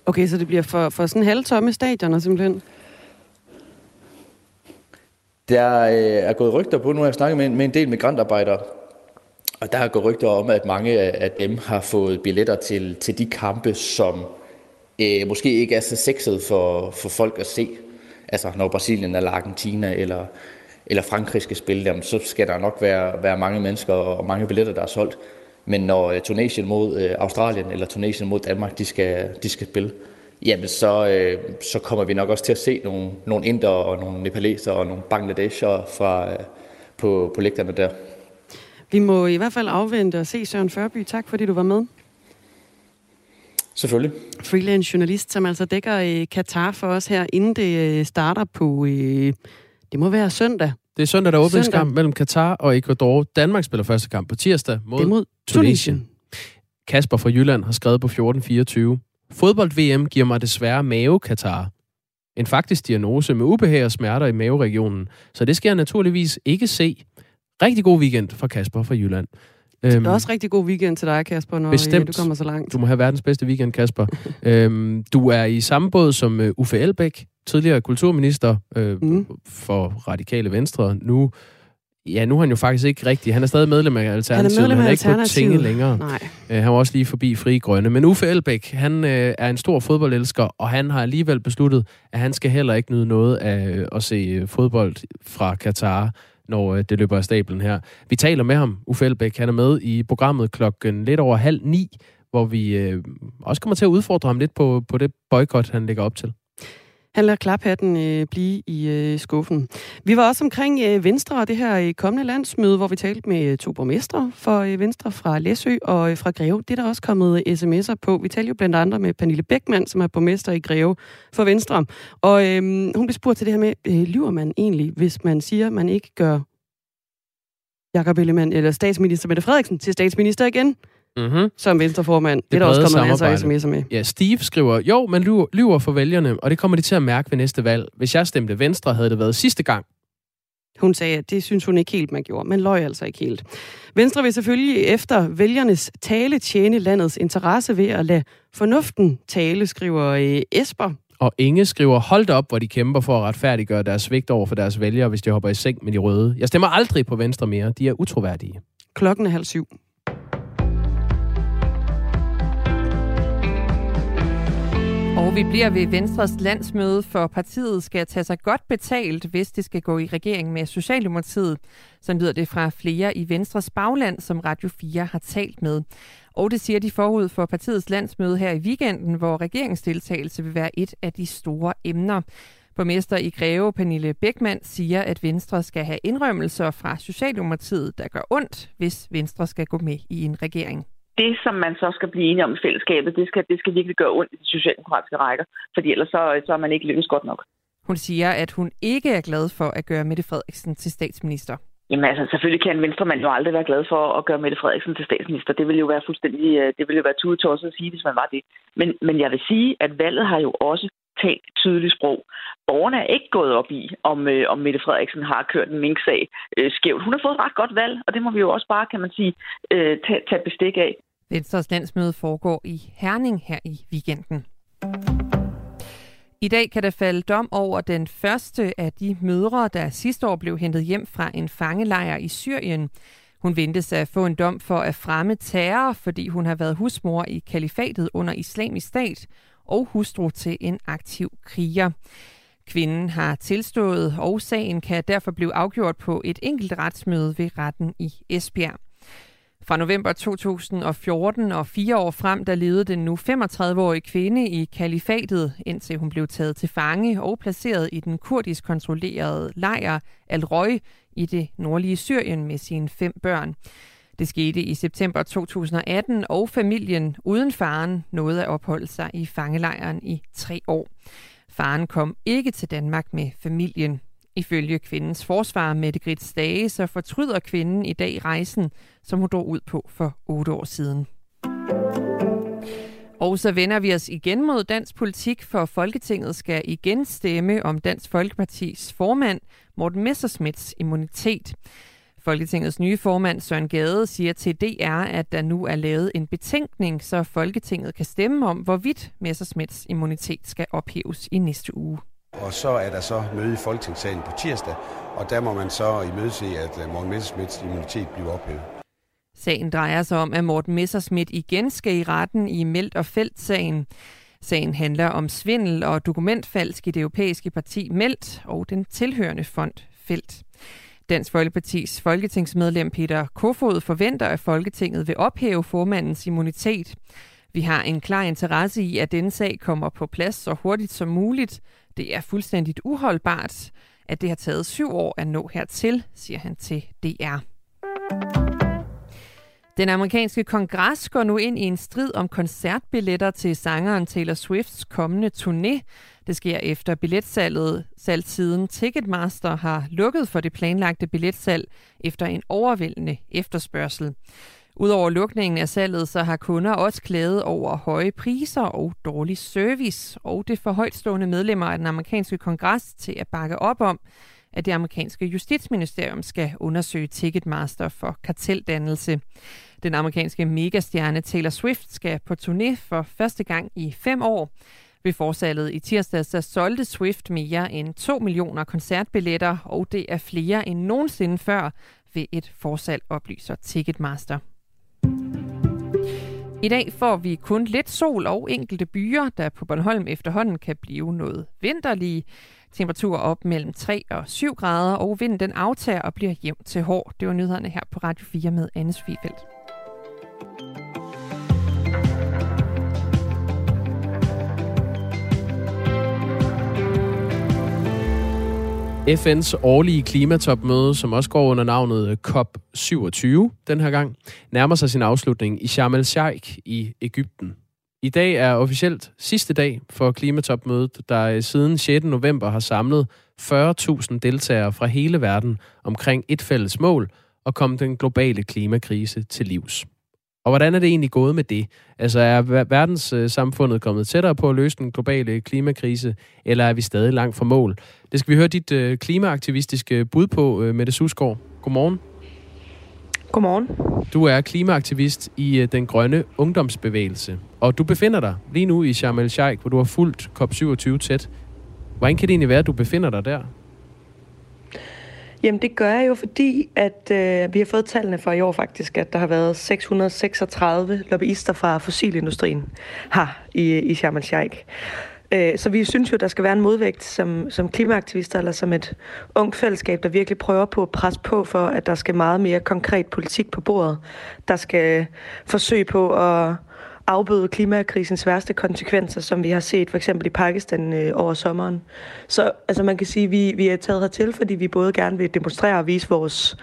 Okay, så det bliver for, for sådan halvtomme stadioner simpelthen? Der øh, er gået rygter på, nu har jeg snakket med, med en del migrantarbejdere, og der går gået rygter om, at mange af dem har fået billetter til, til de kampe, som øh, måske ikke er så sexet for, for folk at se. Altså når Brasilien eller Argentina eller, eller Frankrig skal spille dem, så skal der nok være, være mange mennesker og mange billetter, der er solgt. Men når øh, Tunesien mod øh, Australien eller Tunesien mod Danmark, de skal, de skal spille, jamen så, øh, så kommer vi nok også til at se nogle, nogle indere og nogle nepalesere og nogle bangladesere fra, øh, på, på lægterne der. Vi må i hvert fald afvente og se Søren Førby. Tak fordi du var med. Selvfølgelig. Freelance journalist, som altså dækker øh, Katar for os her, inden det øh, starter på, øh, det må være søndag. Det er søndag, der åbningskamp mellem Katar og Ecuador. Danmark spiller første kamp på tirsdag mod, det mod Tunesien. Tunesien. Kasper fra Jylland har skrevet på 1424. Fodbold-VM giver mig desværre mave, Katar. En faktisk diagnose med ubehag og smerter i maveregionen, så det skal jeg naturligvis ikke se. Rigtig god weekend for Kasper fra Jylland. Det er øhm, også rigtig god weekend til dig, Kasper, når Bestemt. du kommer så langt. Du må have verdens bedste weekend, Kasper. (laughs) øhm, du er i samme båd som uh, Uffe Elbæk, tidligere kulturminister øh, mm. for Radikale Venstre. Nu, ja, nu er han jo faktisk ikke rigtig. Han er stadig medlem af Alternativet. Han er, medlem af han er ikke på tinge længere. Nej. Øh, han var også lige forbi Fri Grønne. Men Uffe Elbæk, han øh, er en stor fodboldelsker, og han har alligevel besluttet, at han skal heller ikke nyde noget af øh, at se øh, fodbold fra Katar når øh, det løber af stablen her. Vi taler med ham, Uffe Elbæk. Han er med i programmet klokken lidt over halv ni, hvor vi øh, også kommer til at udfordre ham lidt på, på det boykot, han lægger op til. Han lader klaphatten øh, blive i øh, skuffen. Vi var også omkring øh, Venstre og det her øh, kommende landsmøde, hvor vi talte med øh, to borgmestre for øh, Venstre fra Læsø og øh, fra Greve. Det er der også kommet øh, sms'er på. Vi talte jo blandt andet med Pernille Bækman, som er borgmester i Greve for Venstre. Og øh, hun blev spurgt til det her med, øh, lyver man egentlig, hvis man siger, man ikke gør Jakob Ellemann eller statsminister Mette Frederiksen til statsminister igen? Mm-hmm. som venstreformand. Det, det er der også kommet masser af sms'er med. Ja, Steve skriver, jo, man lyver, lyver for vælgerne, og det kommer de til at mærke ved næste valg. Hvis jeg stemte Venstre, havde det været sidste gang. Hun sagde, at det synes hun ikke helt, man gjorde. Man løj altså ikke helt. Venstre vil selvfølgelig efter vælgernes tale tjene landets interesse ved at lade fornuften tale, skriver øh, Esper. Og Inge skriver, hold op, hvor de kæmper for at retfærdiggøre deres svigt over for deres vælgere, hvis de hopper i seng med de røde. Jeg stemmer aldrig på Venstre mere. De er utroværdige. Klokken er halv syv. Og vi bliver ved Venstres landsmøde, for partiet skal tage sig godt betalt, hvis det skal gå i regering med Socialdemokratiet. Så lyder det fra flere i Venstres bagland, som Radio 4 har talt med. Og det siger de forud for partiets landsmøde her i weekenden, hvor regeringsdeltagelse vil være et af de store emner. Borgmester i Greve, Pernille Bækman, siger, at Venstre skal have indrømmelser fra Socialdemokratiet, der gør ondt, hvis Venstre skal gå med i en regering det, som man så skal blive enige om i fællesskabet, det skal, det skal virkelig gøre ondt i de socialdemokratiske rækker, fordi ellers så, så er man ikke lykkes godt nok. Hun siger, at hun ikke er glad for at gøre Mette Frederiksen til statsminister. Jamen altså, selvfølgelig kan en venstremand jo aldrig være glad for at gøre Mette Frederiksen til statsminister. Det ville jo være fuldstændig, øh, det ville jo være tudetosset at sige, hvis man var det. Men, men jeg vil sige, at valget har jo også tal tydeligt sprog. Borgerne er ikke gået op i, om, øh, om Mette Frederiksen har kørt en minksag øh, skævt. Hun har fået et ret godt valg, og det må vi jo også bare, kan man sige, øh, tage, tage bestik af. Venstres landsmøde foregår i Herning her i weekenden. I dag kan der falde dom over den første af de mødre, der sidste år blev hentet hjem fra en fangelejr i Syrien. Hun ventes at få en dom for at fremme terror, fordi hun har været husmor i kalifatet under islamisk stat og hustru til en aktiv kriger. Kvinden har tilstået, og sagen kan derfor blive afgjort på et enkelt retsmøde ved retten i Esbjerg. Fra november 2014 og fire år frem, der levede den nu 35-årige kvinde i kalifatet, indtil hun blev taget til fange og placeret i den kurdisk kontrollerede lejr Al-Roj i det nordlige Syrien med sine fem børn. Det skete i september 2018, og familien uden faren nåede at opholde sig i fangelejren i tre år. Faren kom ikke til Danmark med familien. Ifølge kvindens forsvar Mette Grits Stage, så fortryder kvinden i dag rejsen, som hun drog ud på for otte år siden. Og så vender vi os igen mod dansk politik, for Folketinget skal igen stemme om Dansk Folkepartis formand, Morten Messersmiths immunitet. Folketingets nye formand Søren Gade siger til DR, at der nu er lavet en betænkning, så Folketinget kan stemme om, hvorvidt Messersmiths immunitet skal ophæves i næste uge. Og så er der så møde i Folketingssalen på tirsdag, og der må man så imødese, at øh, Morten Messersmiths immunitet bliver ophævet. Sagen drejer sig om, at Morten Messersmith igen skal i retten i Meldt og Felt-sagen. Sagen handler om svindel og dokumentfalsk i det europæiske parti Meldt og den tilhørende fond Felt. Dansk Folkepartis folketingsmedlem Peter Kofod forventer, at Folketinget vil ophæve formandens immunitet. Vi har en klar interesse i, at denne sag kommer på plads så hurtigt som muligt, det er fuldstændigt uholdbart, at det har taget syv år at nå hertil, siger han til DR. Den amerikanske kongres går nu ind i en strid om koncertbilletter til sangeren Taylor Swifts kommende turné. Det sker efter billetsalget salgsiden Ticketmaster har lukket for det planlagte billetsalg efter en overvældende efterspørgsel. Udover lukningen af salget, så har kunder også klaget over høje priser og dårlig service, og det får højtstående medlemmer af den amerikanske kongres til at bakke op om, at det amerikanske justitsministerium skal undersøge Ticketmaster for karteldannelse. Den amerikanske megastjerne Taylor Swift skal på turné for første gang i fem år. Ved forsalget i tirsdags så solgte Swift mere end 2 millioner koncertbilletter, og det er flere end nogensinde før ved et forsalg, oplyser Ticketmaster. I dag får vi kun lidt sol og enkelte byer, der på Bornholm efterhånden kan blive noget vinterlige. Temperaturer op mellem 3 og 7 grader, og vinden den aftager og bliver jævnt til hård. Det var nyhederne her på Radio 4 med Anne Svifeldt. FN's årlige klimatopmøde, som også går under navnet COP27 den her gang, nærmer sig sin afslutning i Sharm el-Sheikh i Ægypten. I dag er officielt sidste dag for klimatopmødet, der øh, siden 6. november har samlet 40.000 deltagere fra hele verden omkring et fælles mål og komme den globale klimakrise til livs. Og hvordan er det egentlig gået med det? Altså er verdenssamfundet kommet tættere på at løse den globale klimakrise, eller er vi stadig langt fra mål? Det skal vi høre dit øh, klimaaktivistiske bud på, øh, Mette Susgaard. Godmorgen. Godmorgen. Du er klimaaktivist i øh, den grønne ungdomsbevægelse, og du befinder dig lige nu i Sharm el-Sheikh, hvor du har fulgt COP27 tæt. Hvordan kan det egentlig være, at du befinder dig der? Jamen det gør jeg jo, fordi at øh, vi har fået tallene for i år faktisk, at der har været 636 lobbyister fra fossilindustrien her i, i Sharm el-Sheikh. Øh, så vi synes jo, der skal være en modvægt som, som klimaaktivister, eller som et ungt fællesskab, der virkelig prøver på at presse på for, at der skal meget mere konkret politik på bordet. Der skal forsøge på at afbøde klimakrisens værste konsekvenser, som vi har set for eksempel i Pakistan øh, over sommeren. Så altså man kan sige, at vi, vi er taget hertil, fordi vi både gerne vil demonstrere og vise vores,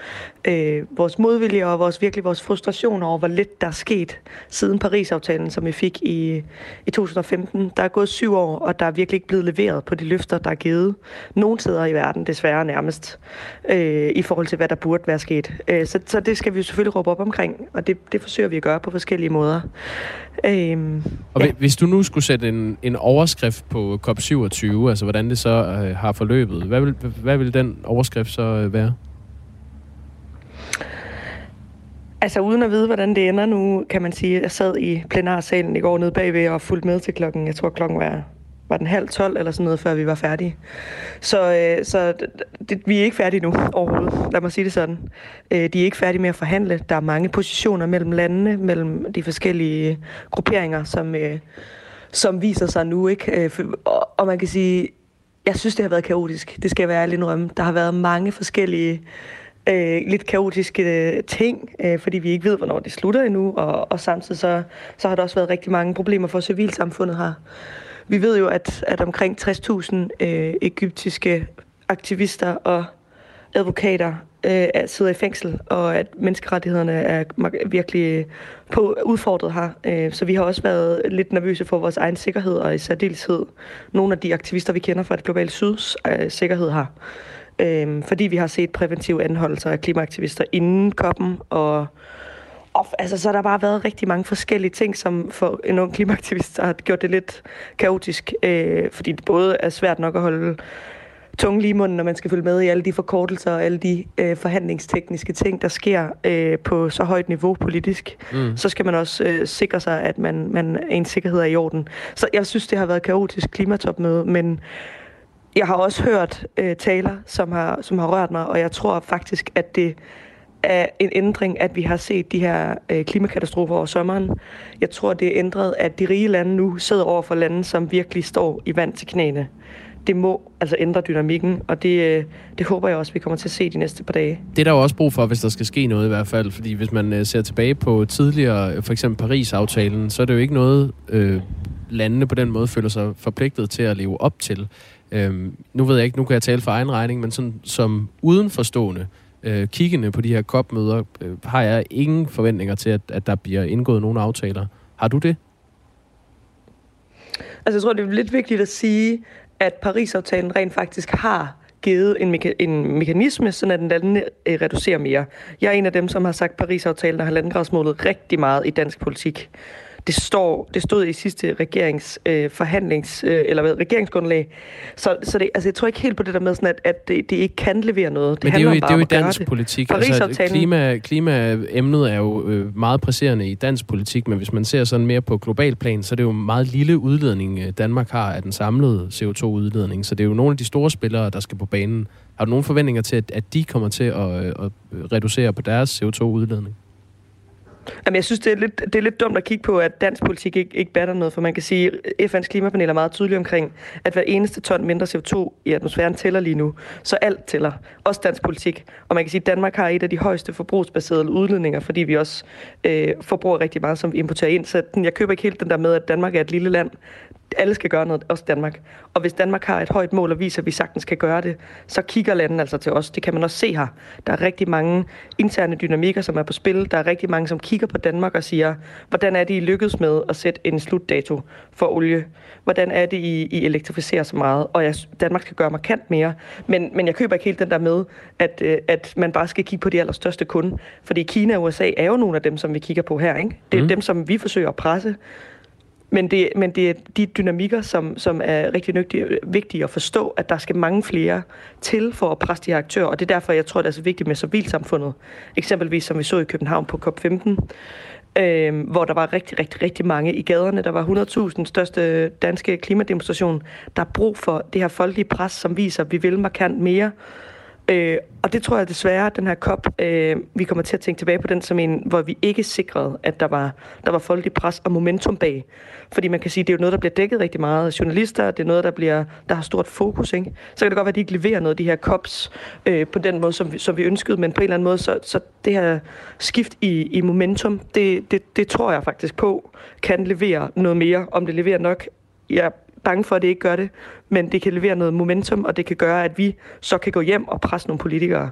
øh, vores modvilje og vores, virkelig vores frustration over, hvor lidt der er sket siden Paris-aftalen, som vi fik i, i 2015. Der er gået syv år, og der er virkelig ikke blevet leveret på de løfter, der er givet nogen steder i verden, desværre nærmest, øh, i forhold til, hvad der burde være sket. Øh, så, så det skal vi jo selvfølgelig råbe op omkring, og det, det forsøger vi at gøre på forskellige måder. Øhm, og ja. hvis du nu skulle sætte en, en overskrift på COP27, altså hvordan det så øh, har forløbet, hvad vil, hvad vil den overskrift så øh, være? Altså uden at vide, hvordan det ender nu, kan man sige, at jeg sad i plenarsalen i går nede bagved og fulgte med til klokken, jeg tror klokken var var den halv tolv eller sådan noget, før vi var færdige. Så, øh, så det, vi er ikke færdige nu overhovedet, lad mig sige det sådan. Øh, de er ikke færdige med at forhandle. Der er mange positioner mellem landene, mellem de forskellige grupperinger, som, øh, som viser sig nu. ikke. Øh, og, og man kan sige, jeg synes, det har været kaotisk. Det skal jeg være ærlig indrømme. Der har været mange forskellige øh, Øh, lidt kaotiske øh, ting, øh, fordi vi ikke ved, hvornår det slutter endnu, og, og samtidig så, så har der også været rigtig mange problemer for civilsamfundet her. Vi ved jo, at, at omkring 60.000 øh, egyptiske aktivister og advokater øh, sidder i fængsel, og at menneskerettighederne er virkelig på udfordret her. Øh, så vi har også været lidt nervøse for vores egen sikkerhed, og i særdeleshed nogle af de aktivister, vi kender fra det globale syds øh, sikkerhed her. Øh, fordi vi har set præventive anholdelser af klimaaktivister inden koppen, og og altså, så har der bare været rigtig mange forskellige ting, som for en ung klimaaktivist har gjort det lidt kaotisk, øh, fordi det både er svært nok at holde tunge lige i munden, når man skal følge med i alle de forkortelser og alle de øh, forhandlingstekniske ting, der sker øh, på så højt niveau politisk. Mm. Så skal man også øh, sikre sig, at man, man en sikkerhed er i orden. Så jeg synes, det har været kaotisk klimatopmøde, men jeg har også hørt øh, taler, som har, som har rørt mig, og jeg tror faktisk, at det er en ændring, at vi har set de her øh, klimakatastrofer over sommeren. Jeg tror, det er ændret, at de rige lande nu sidder over for lande, som virkelig står i vand til knæene. Det må altså ændre dynamikken, og det, øh, det håber jeg også, vi kommer til at se de næste par dage. Det er der jo også brug for, hvis der skal ske noget i hvert fald, fordi hvis man øh, ser tilbage på tidligere, øh, for eksempel Paris-aftalen, så er det jo ikke noget, øh, landene på den måde føler sig forpligtet til at leve op til. Øhm, nu ved jeg ikke, nu kan jeg tale for egen regning, men sådan, som udenforstående, øh, kiggende på de her COP-møder, øh, har jeg ingen forventninger til, at, at der bliver indgået nogle aftaler. Har du det? Altså, jeg tror, det er lidt vigtigt at sige, at Paris-aftalen rent faktisk har givet en, meka- en mekanisme, sådan at den landene øh, reducerer mere. Jeg er en af dem, som har sagt, Paris-aftalen har halvandengradsmålet rigtig meget i dansk politik det, står, det stod i sidste regerings øh, forhandlings, øh, eller hvad, regeringsgrundlag. Så, så det, altså, jeg tror ikke helt på det der med, sådan at, at det, det ikke kan levere noget. Det Men det er jo, det er jo i dansk politik. Altså, klima, klimaemnet er jo øh, meget presserende i dansk politik, men hvis man ser sådan mere på global plan, så er det jo meget lille udledning, øh, Danmark har af den samlede CO2-udledning. Så det er jo nogle af de store spillere, der skal på banen. Har du nogle forventninger til, at, at de kommer til at, øh, at reducere på deres CO2-udledning? Jamen, jeg synes, det er, lidt, det er lidt dumt at kigge på, at dansk politik ikke, ikke batter noget, for man kan sige, at FN's klimapanel er meget tydelig omkring, at hver eneste ton mindre CO2 i atmosfæren tæller lige nu. Så alt tæller. Også dansk politik. Og man kan sige, at Danmark har et af de højeste forbrugsbaserede udledninger, fordi vi også øh, forbruger rigtig meget, som vi importerer ind. Så jeg køber ikke helt den der med, at Danmark er et lille land alle skal gøre noget, også Danmark. Og hvis Danmark har et højt mål og viser, at vi sagtens kan gøre det, så kigger landene altså til os. Det kan man også se her. Der er rigtig mange interne dynamikker, som er på spil. Der er rigtig mange, som kigger på Danmark og siger, hvordan er det, I lykkedes med at sætte en slutdato for olie? Hvordan er det, I, I elektrificerer så meget? Og jeg, Danmark skal gøre markant mere. Men, men jeg køber ikke helt den der med, at, øh, at man bare skal kigge på de allerstørste kunde. Fordi Kina og USA er jo nogle af dem, som vi kigger på her. Ikke? Det er mm. dem, som vi forsøger at presse. Men det, men det er de dynamikker, som, som er rigtig nøgtige, vigtige at forstå, at der skal mange flere til for at presse de her aktører, og det er derfor, jeg tror, det er så vigtigt med civilsamfundet. Eksempelvis, som vi så i København på COP15, øh, hvor der var rigtig, rigtig, rigtig mange i gaderne. Der var 100.000 største danske klimademonstration. Der er brug for det her folkelige pres, som viser, at vi vil markant mere Øh, og det tror jeg desværre, at den her COP, øh, vi kommer til at tænke tilbage på den som en, hvor vi ikke sikrede, at der var, der var folkelig pres og momentum bag. Fordi man kan sige, at det er jo noget, der bliver dækket rigtig meget af journalister, det er noget, der, bliver, der har stort fokus. Ikke? Så kan det godt være, at de ikke leverer noget af de her COPs øh, på den måde, som vi, som vi ønskede, men på en eller anden måde, så, så det her skift i, i momentum, det, det, det tror jeg faktisk på, kan levere noget mere. Om det leverer nok, jeg bange for, at det ikke gør det, men det kan levere noget momentum, og det kan gøre, at vi så kan gå hjem og presse nogle politikere.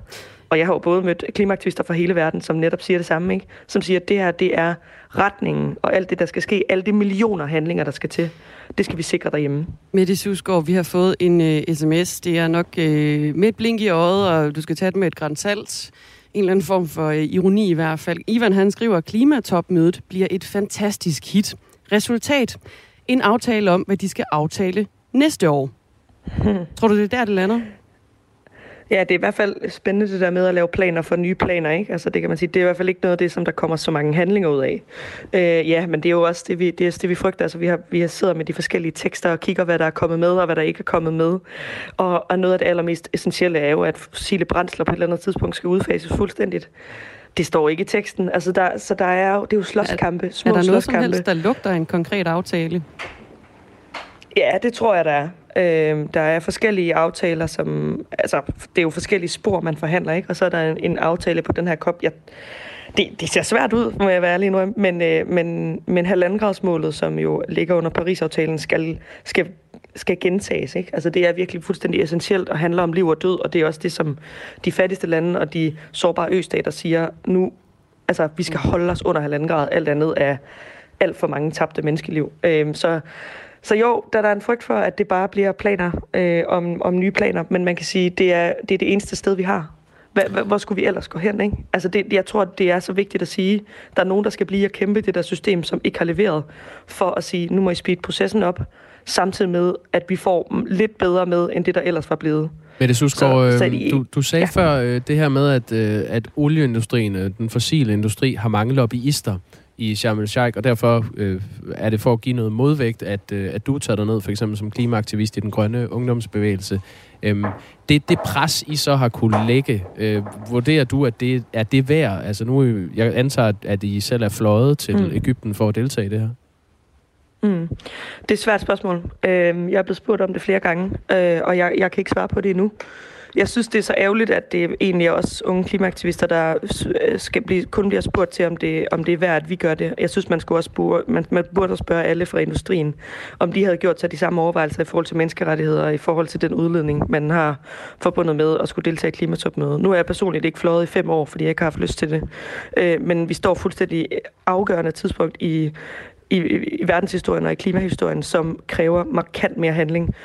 Og jeg har jo både mødt klimaaktivister fra hele verden, som netop siger det samme, ikke? som siger, at det her det er retningen, og alt det, der skal ske, alle de millioner handlinger, der skal til, det skal vi sikre derhjemme. Mette Susgaard, vi har fået en øh, uh, sms. Det er nok uh, med et blink i øjet, og du skal tage det med et grænt salt. En eller anden form for uh, ironi i hvert fald. Ivan han skriver, at klimatopmødet bliver et fantastisk hit. Resultat. En aftale om, hvad de skal aftale næste år. (laughs) Tror du, det er der, det lander? Ja, det er i hvert fald spændende det der med at lave planer for nye planer, ikke? Altså det kan man sige, det er i hvert fald ikke noget af det, som der kommer så mange handlinger ud af. Øh, ja, men det er jo også det, vi, det, er det, vi frygter. Altså vi har, vi har sidder med de forskellige tekster og kigger, hvad der er kommet med, og hvad der ikke er kommet med. Og, og noget af det allermest essentielle er jo, at fossile brændsler på et eller andet tidspunkt skal udfases fuldstændigt. Det står ikke i teksten. Altså der, så der er jo, det er jo slåskampe, små Er der noget som helst, der lugter en konkret aftale? Ja, det tror jeg, der er. Øh, der er forskellige aftaler, som... Altså, det er jo forskellige spor, man forhandler, ikke? Og så er der en, en aftale på den her kop. Jeg, det, det ser svært ud, må jeg være ærlig nu, men, øh, men, men halvandengradsmålet, som jo ligger under Paris-aftalen, skal, skal, skal gentages. Ikke? Altså, det er virkelig fuldstændig essentielt og handler om liv og død, og det er også det, som de fattigste lande og de sårbare østater siger, nu, altså, vi skal holde os under halvanden grad, alt andet er alt for mange tabte menneskeliv. Øhm, så så jo, der, der er en frygt for, at det bare bliver planer øh, om, om nye planer, men man kan sige, det er det, er det eneste sted, vi har. Hva, hva, hvor skulle vi ellers gå hen, ikke? Altså, det, jeg tror, det er så vigtigt at sige, der er nogen, der skal blive og kæmpe det der system, som ikke har leveret, for at sige, nu må I speed processen op, samtidig med, at vi får lidt bedre med, end det, der ellers var blevet. Mette Susgaard, Så- øh, du, du sagde ja. før øh, det her med, at, øh, at olieindustrien, øh, den fossile industri, har mange lobbyister i Sharm el-Sheikh, og derfor øh, er det for at give noget modvægt, at, øh, at du tager dig ned, for eksempel som klimaaktivist i den grønne ungdomsbevægelse. Øhm, det, det pres, I så har kunne lægge, øh, vurderer du, at det er det værd? Altså nu, jeg antager, at- I selv er fløjet til mm. Ægypten for at deltage i det her. Mm. Det er et svært spørgsmål. Øh, jeg er blevet spurgt om det flere gange, øh, og jeg, jeg kan ikke svare på det endnu. Jeg synes, det er så ærgerligt, at det egentlig også unge klimaaktivister, der øh, skal blive, kun bliver spurgt til, om det, om det er værd, at vi gør det. Jeg synes, man, skulle også burde, man, man burde også spørge alle fra industrien, om de havde gjort sig de samme overvejelser i forhold til menneskerettigheder, og i forhold til den udledning, man har forbundet med at skulle deltage i klimatopmødet. Nu er jeg personligt ikke fløjet i fem år, fordi jeg ikke har haft lyst til det. Øh, men vi står fuldstændig afgørende tidspunkt i i, i, i verdenshistorien og i klimahistorien, som kræver markant mere handling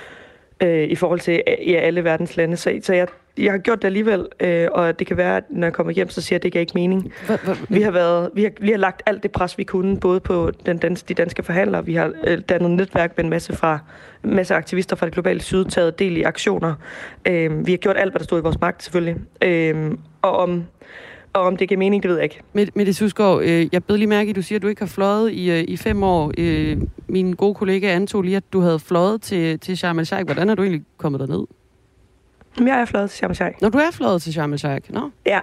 øh, i forhold til øh, ja, alle verdens lande. Så, så jeg, jeg har gjort det alligevel, øh, og det kan være, at når jeg kommer hjem, så siger jeg, at det giver ikke mening. Vi har, været, vi, har, vi har lagt alt det pres, vi kunne, både på den dans, de danske forhandlere, vi har øh, dannet netværk med en masse, fra, en masse aktivister fra det globale syd, taget del i aktioner. Øh, vi har gjort alt, hvad der stod i vores magt, selvfølgelig. Øh, og om og om det giver mening, det ved jeg ikke. Mette Mette Susgaard, øh, jeg bed lige mærke at du siger, at du ikke har fløjet i, øh, i fem år. Øh, min gode kollega antog lige, at du havde fløjet til, til Sharm el-Sheikh. Hvordan er du egentlig kommet derned? Men jeg er fløjet til Sharm el-Sheikh. Når du er fløjet til Sharm el-Sheikh? Nå. Ja,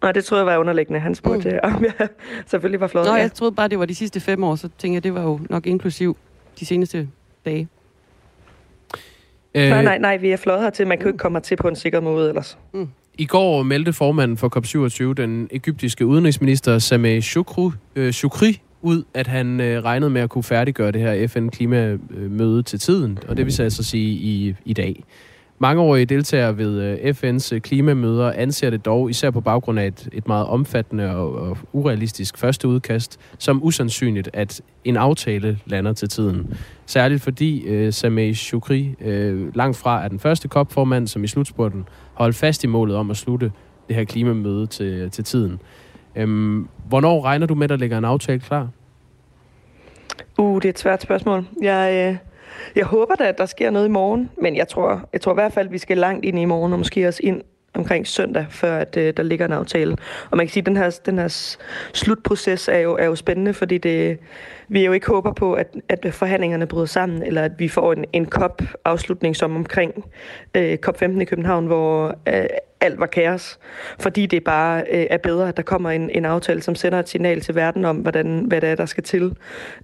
og det troede jeg var underliggende. Han spurgte, mm. om jeg (laughs) selvfølgelig var fløjet. Nå, ja. jeg troede bare, det var de sidste fem år, så tænker jeg, det var jo nok inklusiv de seneste dage. Øh, Nej, nej, nej, vi er fløjet hertil. Man kan jo ikke komme hertil på en sikker måde ellers. Mm. I går meldte formanden for COP27, den egyptiske udenrigsminister Sameh Shukru, øh, Shukri, ud, at han øh, regnede med at kunne færdiggøre det her FN-klimamøde til tiden, og det vil så altså sige i, i dag. Mangeårige deltagere ved øh, FN's øh, klimamøder anser det dog, især på baggrund af et, et meget omfattende og, og urealistisk første udkast, som usandsynligt, at en aftale lander til tiden. Særligt fordi øh, Sameh Shukri øh, langt fra er den første COP-formand, som i slutspurten holde fast i målet om at slutte det her klimamøde til, til tiden. Øhm, hvornår regner du med, at der ligger en aftale klar? Uh, det er et svært spørgsmål. Jeg, øh, jeg håber da, at der sker noget i morgen, men jeg tror, jeg tror i hvert fald, at vi skal langt ind i morgen, og måske også ind omkring søndag, før at, øh, der ligger en aftale. Og man kan sige, at den her, den her slutproces er jo, er jo spændende, fordi det, vi jo ikke håber på, at, at forhandlingerne bryder sammen, eller at vi får en, en COP-afslutning som omkring øh, COP15 i København, hvor øh, alt var kaos, fordi det bare øh, er bedre, at der kommer en, en aftale, som sender et signal til verden om, hvordan, hvad det er, der skal til.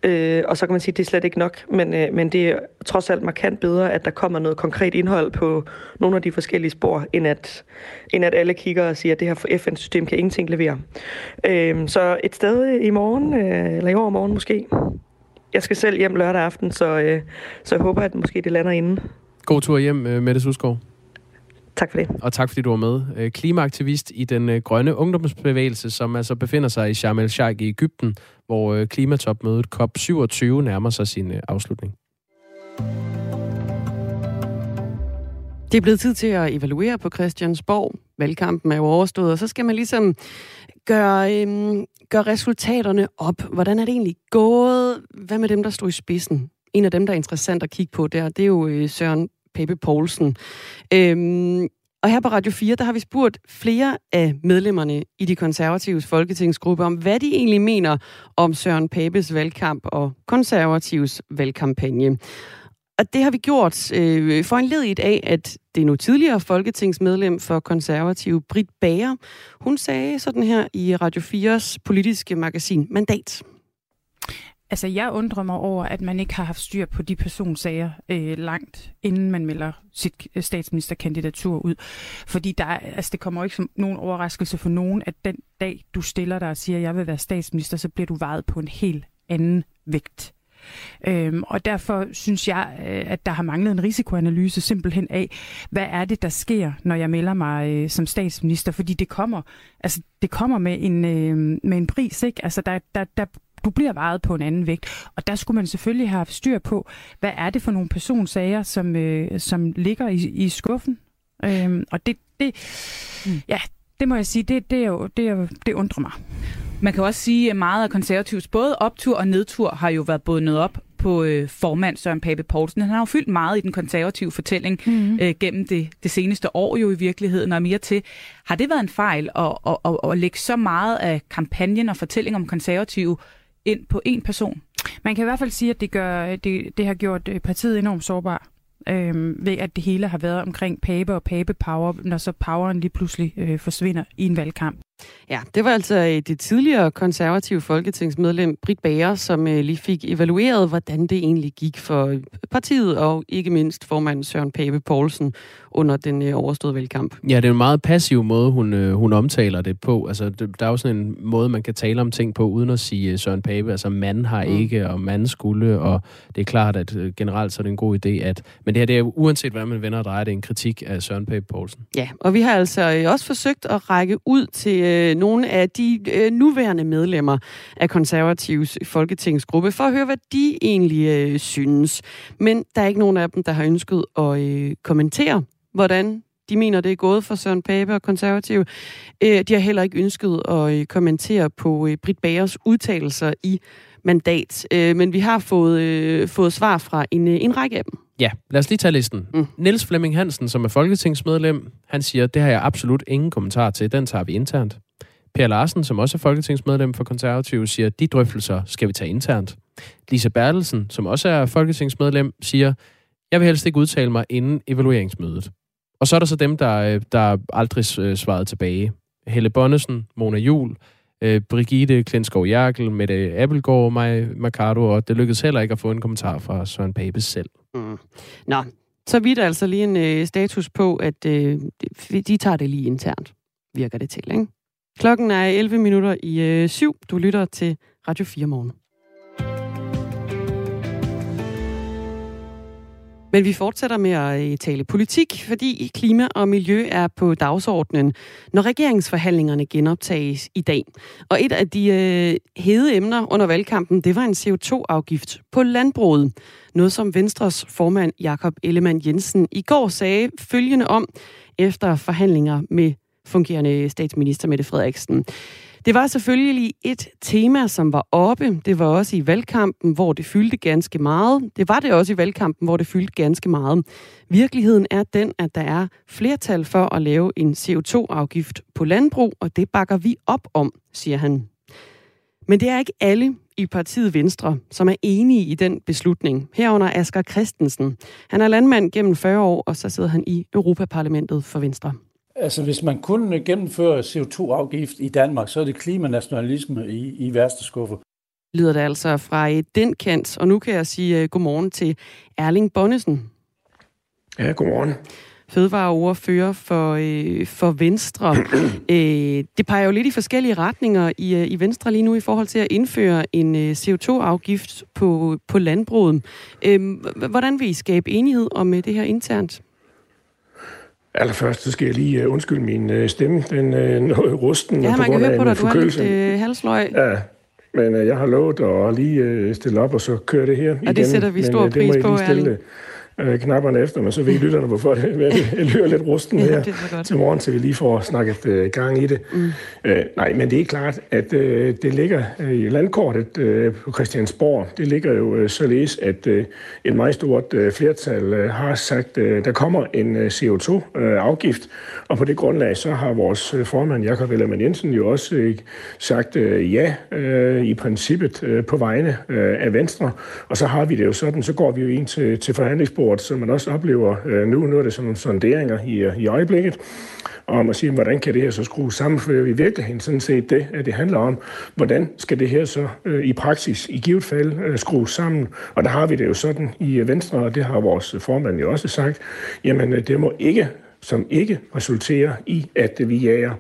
Øh, og så kan man sige, at det er slet ikke nok, men, øh, men det er trods alt markant bedre, at der kommer noget konkret indhold på nogle af de forskellige spor, end at, end at alle kigger og siger, at det her FN-system kan ingenting levere. Øh, så et sted i morgen, øh, eller i overmorgen måske, jeg skal selv hjem lørdag aften, så, øh, så jeg håber, at måske det lander inden. God tur hjem, øh, Mette Susgaard. Tak for det. Og tak fordi du var med. Øh, klimaaktivist i den øh, grønne ungdomsbevægelse, som altså befinder sig i Sharm el-Sheikh i Ægypten, hvor øh, klimatopmødet COP27 nærmer sig sin afslutning. Det er blevet tid til at evaluere på Christiansborg. Valgkampen er jo overstået, og så skal man ligesom gøre, øhm, gøre resultaterne op. Hvordan er det egentlig gået? Hvad med dem, der stod i spidsen? En af dem, der er interessant at kigge på der, det er jo Søren Pape Poulsen. Øhm, og her på Radio 4, der har vi spurgt flere af medlemmerne i de konservatives folketingsgruppe om, hvad de egentlig mener om Søren Papes valgkamp og konservatives valgkampagne. Og det har vi gjort øh, for en ledigt af, at det er nu tidligere folketingsmedlem for konservative, Britt Bager. Hun sagde sådan her i Radio 4's politiske magasin Mandat. Altså, jeg undrer mig over, at man ikke har haft styr på de personsager øh, langt, inden man melder sit øh, statsministerkandidatur ud. Fordi der, altså, det kommer jo ikke som nogen overraskelse for nogen, at den dag, du stiller dig og siger, at jeg vil være statsminister, så bliver du vejet på en helt anden vægt. Øhm, og derfor synes jeg, øh, at der har manglet en risikoanalyse simpelthen af, hvad er det, der sker, når jeg melder mig øh, som statsminister, fordi det kommer, altså, det kommer med en, øh, med en pris, ikke? Altså, der, der, der, du bliver vejet på en anden vægt. Og der skulle man selvfølgelig have styr på, hvad er det for nogle personsager, som, øh, som ligger i, i skuffen. Øhm, og det, det, mm. ja, det må jeg sige, det, det, er jo, det, er, det undrer mig. Man kan også sige, at meget af konservativs både optur og nedtur har jo været bundet op på øh, formand Søren Pape Poulsen. Han har jo fyldt meget i den konservative fortælling mm-hmm. øh, gennem det, det seneste år jo i virkeligheden, og mere til. Har det været en fejl at, at, at, at lægge så meget af kampagnen og fortælling om konservative ind på én person? Man kan i hvert fald sige, at det, gør, det, det har gjort øh, partiet enormt sårbar øh, ved at det hele har været omkring Pape og Pape Power, når så poweren lige pludselig øh, forsvinder i en valgkamp. Ja, det var altså øh, det tidligere konservative folketingsmedlem Britt Bager, som øh, lige fik evalueret, hvordan det egentlig gik for partiet, og ikke mindst formand Søren Pape Poulsen under den øh, overståede valgkamp. Ja, det er en meget passiv måde, hun, hun omtaler det på. Altså, der er jo sådan en måde, man kan tale om ting på, uden at sige Søren Pape. Altså, mand har mm. ikke, og mand skulle, og det er klart, at generelt så er det en god idé, at... Men det her, det er uanset hvordan man vender og drejer, det er en kritik af Søren Pape Poulsen. Ja, og vi har altså også forsøgt at række ud til øh, nogle af de øh, nuværende medlemmer af konservativs folketingsgruppe, for at høre, hvad de egentlig øh, synes. Men der er ikke nogen af dem, der har ønsket at øh, kommentere, hvordan de mener, det er gået for Søren Pape og konservative. Øh, de har heller ikke ønsket at øh, kommentere på øh, Britt Bagers udtalelser i mandat. Øh, men vi har fået, øh, fået svar fra en, øh, en række af dem. Ja, lad os lige tage listen. Mm. Niels Flemming Hansen, som er folketingsmedlem, han siger, det har jeg absolut ingen kommentar til. Den tager vi internt. Per Larsen, som også er folketingsmedlem for konservative, siger, de drøftelser skal vi tage internt. Lisa Bertelsen, som også er folketingsmedlem, siger, jeg vil helst ikke udtale mig inden evalueringsmødet. Og så er der så dem, der, der aldrig øh, svarede tilbage. Helle Bonnesen, Mona Jul, øh, Brigitte Klinskov Jerkel, Mette Appelgaard, Maj Mercado, og det lykkedes heller ikke at få en kommentar fra Søren Pape selv. Mm. Nå, så vidt altså lige en øh, status på, at øh, de tager det lige internt, virker det til, ikke? Klokken er 11 minutter i øh, syv. Du lytter til Radio 4 morgen. Men vi fortsætter med at øh, tale politik, fordi klima og miljø er på dagsordenen, når regeringsforhandlingerne genoptages i dag. Og et af de øh, hede emner under valgkampen, det var en CO2-afgift på landbruget. Noget som Venstres formand Jakob Ellemann Jensen i går sagde følgende om efter forhandlinger med fungerende statsminister Mette Frederiksen. Det var selvfølgelig et tema, som var oppe. Det var også i valgkampen, hvor det fyldte ganske meget. Det var det også i valgkampen, hvor det fyldte ganske meget. Virkeligheden er den, at der er flertal for at lave en CO2-afgift på landbrug, og det bakker vi op om, siger han. Men det er ikke alle i partiet Venstre, som er enige i den beslutning. Herunder Asger Christensen. Han er landmand gennem 40 år, og så sidder han i Europaparlamentet for Venstre. Altså, hvis man kun gennemfører CO2-afgift i Danmark, så er det klimanationalisme i, i værste skuffe. Lyder det altså fra øh, den kant, og nu kan jeg sige uh, godmorgen til Erling Bonnesen. Ja, godmorgen fødevareordfører for, øh, for Venstre. (clears throat) øh, det peger jo lidt i forskellige retninger i, øh, i Venstre lige nu i forhold til at indføre en øh, CO2-afgift på, på landbruget. Øh, hvordan vil I skabe enighed om øh, det her internt? Allerførst så skal jeg lige uh, undskylde min uh, stemme. Den (laughs) er uh, rusten ja, på grund af på dig, du har lidt uh, halsløg. Ja, men uh, jeg har lovet at lige uh, stille op og så køre det her Og igen. det sætter vi stor men, uh, pris på, Erling øh, knapperne efter, men så ved lytterne, hvorfor det, det lyder lidt rusten her ja, til morgen, så vi lige får snakket øh, gang i det. Mm. Øh, nej, men det er klart, at øh, det ligger øh, i landkortet øh, på Christiansborg. Det ligger jo øh, således, at øh, et meget stort øh, flertal øh, har sagt, øh, der kommer en øh, CO2-afgift, øh, og på det grundlag, så har vores øh, formand, Jakob Ellermann Jensen, jo også øh, sagt øh, ja øh, i princippet øh, på vegne øh, af Venstre, og så har vi det jo sådan, så går vi jo ind til, til forhandlingsbordet stort, som man også oplever øh, nu. Nu er det sådan nogle sonderinger i, øh, i øjeblikket, om at sige, hvordan kan det her så skrues sammen, for i virkeligheden sådan set det, at det handler om, hvordan skal det her så øh, i praksis i givet fald øh, skrues sammen. Og der har vi det jo sådan i øh, Venstre, og det har vores formand jo også sagt, jamen det må ikke som ikke resulterer i, at vi jager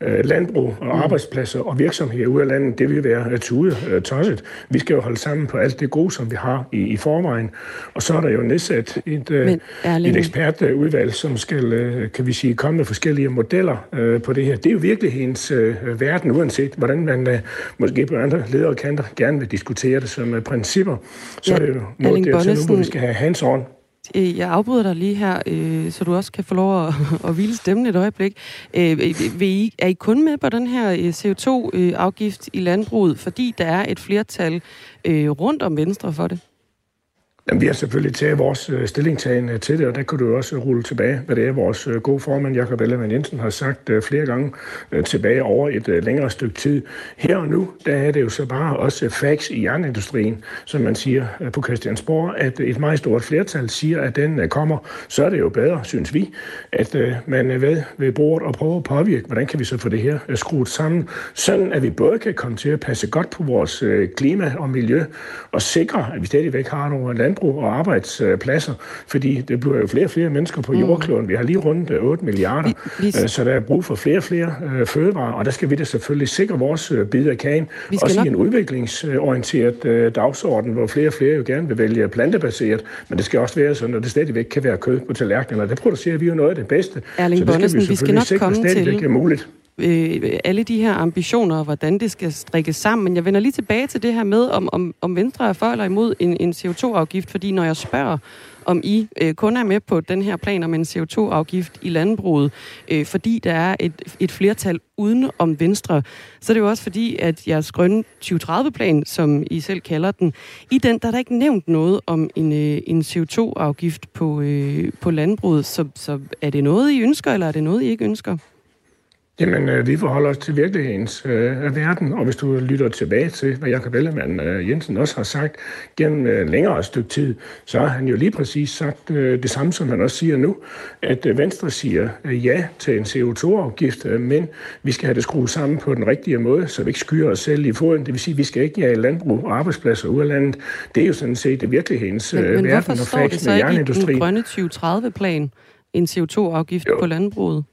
øh, landbrug og mm. arbejdspladser og virksomheder ud af landet. Det vil være tude øh, tosset. Vi skal jo holde sammen på alt det gode, som vi har i, i forvejen. Og så er der jo nedsat et, øh, et ekspertudvalg, som skal, øh, kan vi sige, komme med forskellige modeller øh, på det her. Det er jo virkelighedens øh, verden, uanset hvordan man øh, måske på andre ledere kanter gerne vil diskutere det som øh, principper. Så ja, er det jo noget dertil nu, hvor vi skal have hands-on Øh, Øh, jeg afbryder dig lige her, øh, så du også kan få lov at, (laughs) at hvile stemmen et øjeblik. Øh, øh, vil I, er I kun med på den her øh, CO2-afgift i landbruget, fordi der er et flertal rundt om Venstre for det? Jamen, vi har selvfølgelig taget vores øh, stillingtagen øh, til det, og der kunne du også øh, rulle tilbage, hvad det er, vores gode formand, Jakob Ellemann Jensen, har sagt flere gange tilbage over et længere stykke tid. Her og nu, der er det jo så bare også facts i jernindustrien, som man siger på Christiansborg, at et meget stort flertal siger, at den kommer, så er det jo bedre, synes vi, at man ved, ved bordet og prøver at påvirke, hvordan kan vi så få det her skruet sammen, sådan at vi både kan komme til at passe godt på vores klima og miljø, og sikre, at vi stadigvæk har nogle land landbrug og arbejdspladser, fordi det bliver jo flere og flere mennesker på mm. jordkloden. Vi har lige rundt 8 milliarder, vi, vi... Øh, så der er brug for flere og flere øh, fødevarer, og der skal vi da selvfølgelig sikre vores øh, bid af kagen, også nok... i en udviklingsorienteret dagsorden, hvor flere og flere jo gerne vil vælge plantebaseret, men det skal også være sådan, at det stadigvæk kan være kød på tallerkenen, og der producerer vi jo noget af det bedste. Erling så det skal vi, vi skal nok sikre, komme stadigvæk til... er muligt øh, alle de her ambitioner, og hvordan det skal strikkes sammen. Men jeg vender lige tilbage til det her med, om, om, om Venstre er for eller imod en, en CO2-afgift, fordi når jeg spørger, om I øh, kun er med på den her plan om en CO2-afgift i landbruget, øh, fordi der er et, et flertal uden om Venstre, så er det jo også fordi, at jeres grønne 2030-plan, som I selv kalder den, i den der er der ikke nævnt noget om en, øh, en CO2-afgift på, øh, på landbruget. Så, så er det noget, I ønsker, eller er det noget, I ikke ønsker? Jamen, øh, vi forholder os til virkelighedens øh, verden, og hvis du lytter tilbage til, hvad Jacob Ellemann øh, Jensen også har sagt gennem øh, længere stykke tid, så har han jo lige præcis sagt øh, det samme, som han også siger nu, at øh, Venstre siger øh, ja til en CO2-afgift, øh, men vi skal have det skruet sammen på den rigtige måde, så vi ikke skyer os selv i foden. Det vil sige, at vi skal ikke jage landbrug og arbejdspladser ud af landet. Det er jo sådan set det virkelighedens øh, men, men verden og facts med jernindustrien. Men hvorfor står det så ikke i den grønne 2030-plan, en CO2-afgift på landbruget?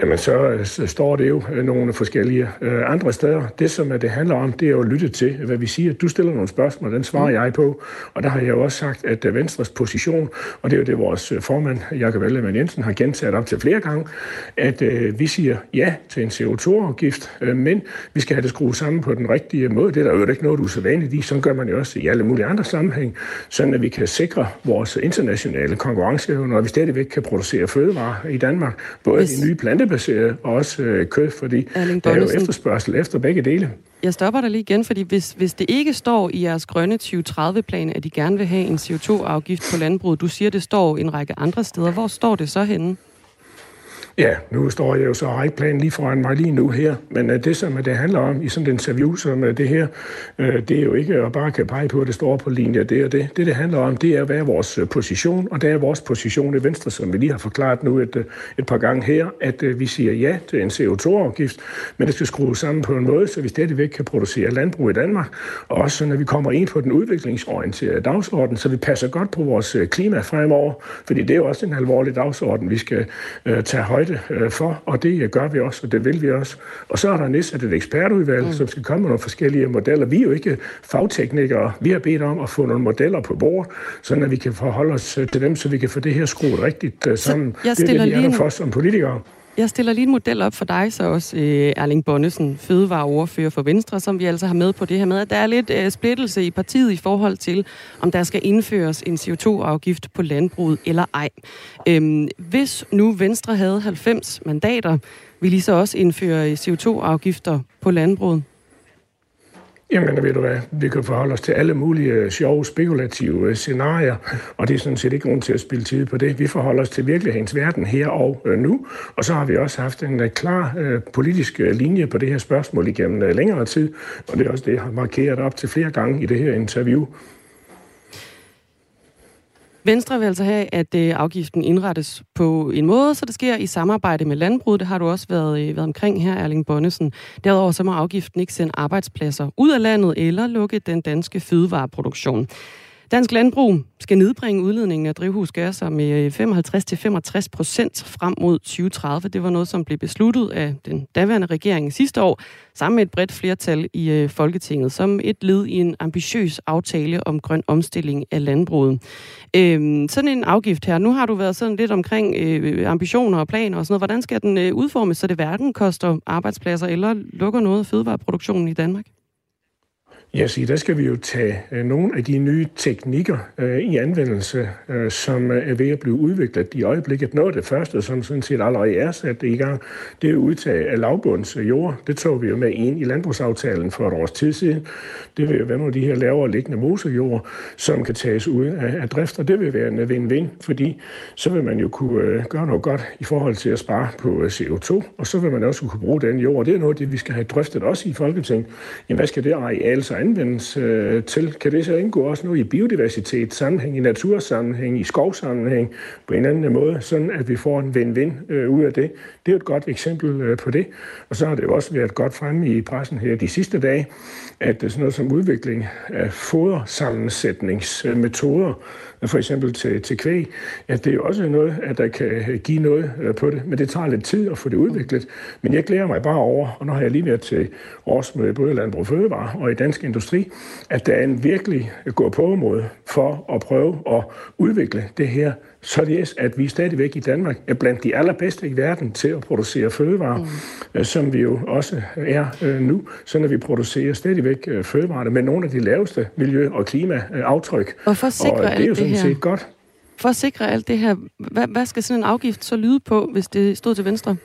Jamen, så, så står det jo øh, nogle forskellige øh, andre steder. Det, som det handler om, det er jo at lytte til, hvad vi siger. Du stiller nogle spørgsmål, den svarer mm. jeg på. Og der har jeg jo også sagt, at øh, Venstres position, og det er jo det, vores øh, formand, Jakob Ellemann Jensen, har gentaget op til flere gange, at øh, vi siger ja til en CO2-afgift, øh, men vi skal have det skruet sammen på den rigtige måde. Det er der jo ikke noget usædvanligt i. Sådan gør man jo også i alle mulige andre sammenhæng, sådan at vi kan sikre vores internationale konkurrenceevne, og vi stadigvæk kan producere fødevarer i Danmark, både Hvis... de nye plante plantebaseret og også øh, kød, fordi der er jo efterspørgsel efter begge dele. Jeg stopper dig lige igen, fordi hvis, hvis det ikke står i jeres grønne 2030-plan, at I gerne vil have en CO2-afgift på landbruget, du siger, det står en række andre steder, hvor står det så henne? Ja, nu står jeg jo så og planen lige foran mig lige nu her, men øh, det, som øh, det handler om i sådan en interview som øh, det her, det er jo ikke at bare kan pege på, at det står på linje det og det. Det, det handler om, det er, hvad er vores position, og det er vores position i Venstre, som vi lige har forklaret nu et, et par gange her, at vi siger ja til en CO2-afgift, men det skal skrues sammen på en måde, så vi stadigvæk kan producere landbrug i Danmark, og også så, når vi kommer ind på den udviklingsorienterede dagsorden, så vi passer godt på vores klima fremover, fordi det er jo også en alvorlig dagsorden, vi skal tage højde uh, for, og det gør vi også, og det vil vi også. Og så er der nedsat et ekspertudvalg, mm. som skal komme med nogle forskellige modeller. Vi er jo ikke fagteknikere. Vi har bedt om at få nogle modeller på bord, så vi kan forholde os til dem, så vi kan få det her skruet rigtigt sammen. Det er det, vi er for som politikere. Jeg stiller lige en model op for dig, så også øh, Erling Bonnesen, fødevareordfører for Venstre, som vi altså har med på det her med, at der er lidt øh, splittelse i partiet i forhold til, om der skal indføres en CO2-afgift på landbruget eller ej. Øhm, hvis nu Venstre havde 90 mandater, ville I så også indføre øh, CO2-afgifter på landbruget? Jamen, ved du hvad, vi kan forholde os til alle mulige øh, sjove, spekulative øh, scenarier, og det er sådan set ikke grund til at spille tid på det. Vi forholder os til virkelighedens verden her og øh, nu, og så har vi også haft en klar politisk linje på det her spørgsmål igennem længere tid, og det er også det, jeg har markeret op til flere gange i det her interview. Venstre vil altså have, at øh, afgiften indrettes på en måde, så det sker i samarbejde med landbruget. Det har du også været, øh, været omkring her, Erling Bonnesen. Derudover så må afgiften ikke sende arbejdspladser ud af landet eller lukke den danske fødevareproduktion. Dansk landbrug skal nedbringe udledningen af drivhusgasser med øh, 55-65 procent frem mod 2030. Det var noget, som blev besluttet af den daværende regering sidste år, sammen med et bredt flertal i øh, Folketinget, som et led i en ambitiøs aftale om grøn omstilling af landbruget. Øhm, sådan en afgift her, nu har du været sådan lidt omkring øh, ambitioner og planer og sådan noget. Hvordan skal den øh, udformes, så det hverken koster arbejdspladser eller lukker noget af fødevareproduktionen i Danmark? Ja, så der skal vi jo tage øh, nogle af de nye teknikker øh, i anvendelse, øh, som øh, er ved at blive udviklet i øjeblikket. Noget af det første, som sådan set allerede er sat i gang, det er udtag af lavbunds øh, jord. Det tog vi jo med ind i landbrugsaftalen for et års tid siden. Det vil jo være nogle af de her lavere liggende mosejord, som kan tages ud af, af drift, og det vil være en win-win, fordi så vil man jo kunne øh, gøre noget godt i forhold til at spare på CO2, og så vil man også kunne bruge den jord. Det er noget, det vi skal have drøftet også i Folketinget. Jamen, hvad skal det areal så anvendes øh, til? Kan det så indgå også noget i biodiversitet, sammenhæng, i natursammenhæng, i skovsammenhæng på en anden måde, sådan at vi får en win-win øh, ud af det? Det er jo et godt eksempel øh, på det. Og så har det jo også været godt fremme i pressen her de sidste dage, at sådan noget som udvikling af fodersammensætningsmetoder, Øh, for eksempel til, til kvæg, at det er også noget, at der kan øh, give noget øh, på det, men det tager lidt tid at få det udviklet. Men jeg glæder mig bare over, og nu har jeg lige været til årsmøde både i Landbrug Fødevare og i Dansk Industri, at der er en virkelig gå på måde for at prøve at udvikle det her således at vi stadigvæk i Danmark er blandt de allerbedste i verden til at producere fødevarer, mm. Øh, som vi jo også er øh, nu, så når vi producerer stadigvæk øh, fødevarer med nogle af de laveste miljø- og klimaaftryk. Og for at sikre og det er jo sådan det set godt. For at sikre alt det her, hvad, hvad skal sådan en afgift så lyde på, hvis det stod til venstre?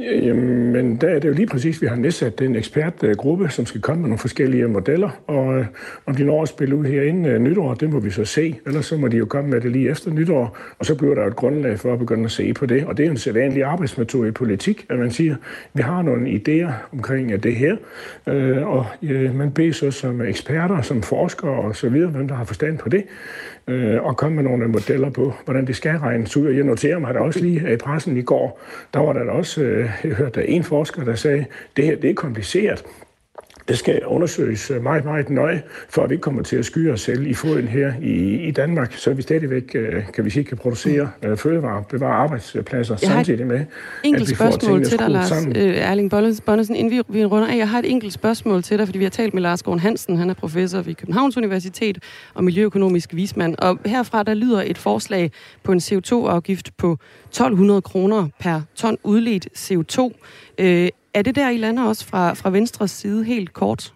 Jamen, der er det jo lige præcis, vi har nedsat den ekspertgruppe, som skal komme med nogle forskellige modeller, og øh, om de når at spille ud her inden øh, nytår, det må vi så se, ellers så må de jo komme med det lige efter nytår, og så bliver der et grundlag for at begynde at se på det, og det er en sædvanlig arbejdsmetode i politik, at man siger, vi har nogle idéer omkring øh, det her, øh, og øh, man beder så som eksperter, som forskere og så videre, hvem der har forstand på det, øh, og komme med nogle modeller på, hvordan det skal regnes ud. Og jeg noterer mig, at der også lige i pressen i går, der var der også øh, jeg hørte en forsker, der sagde, det her det er kompliceret. Det skal undersøges meget, meget nøje, for at vi ikke kommer til at skyde os selv i foden her i, i Danmark, så vi stadigvæk øh, kan vi sige, kan producere uh, fødevarer, bevare arbejdspladser, jeg samtidig med, at vi får tingene til dig, Lars sammen. Øh, Erling Bonnesen, inden vi, vi runder af. Jeg har et enkelt spørgsmål til dig, fordi vi har talt med Lars Gården Hansen, han er professor ved Københavns Universitet og miljøøkonomisk vismand. Og herfra der lyder et forslag på en CO2-afgift på 1200 kroner per ton udledt CO2. Øh, er det der, I lander også fra, fra Venstres side helt kort?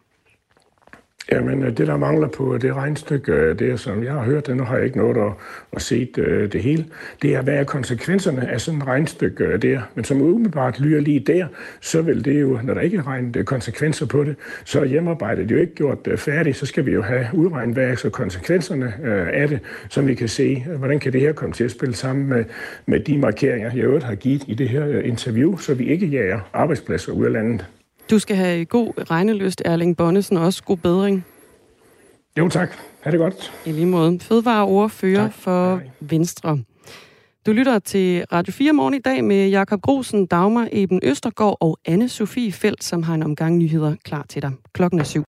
Jamen, øh, det der mangler på øh, det regnstykke, øh, det som jeg har hørt, det nu har jeg ikke noget at, at se det hele, det er, hvad er konsekvenserne af sådan et regnstykke der. Men som umiddelbart lyder lige der, så vil det jo, når der ikke er regnet konsekvenser på det, så er hjemmearbejdet jo ikke gjort færdigt, så skal vi jo have udregnet, hvad er så konsekvenserne af det, som vi kan se, hvordan kan det her komme til at spille sammen med, med de markeringer, jeg øvrigt har givet i det her interview, så vi ikke jager arbejdspladser ud af landet. Du skal have god regnelyst, Erling Bonnesen, og også god bedring. Jo tak. Ha' det godt. I lige måde. Fødevareordfører for Hej. Venstre. Du lytter til Radio 4 morgen i dag med Jakob Grosen, Dagmar Eben Østergaard og anne Sofie Felt, som har en omgang nyheder klar til dig. Klokken er syv.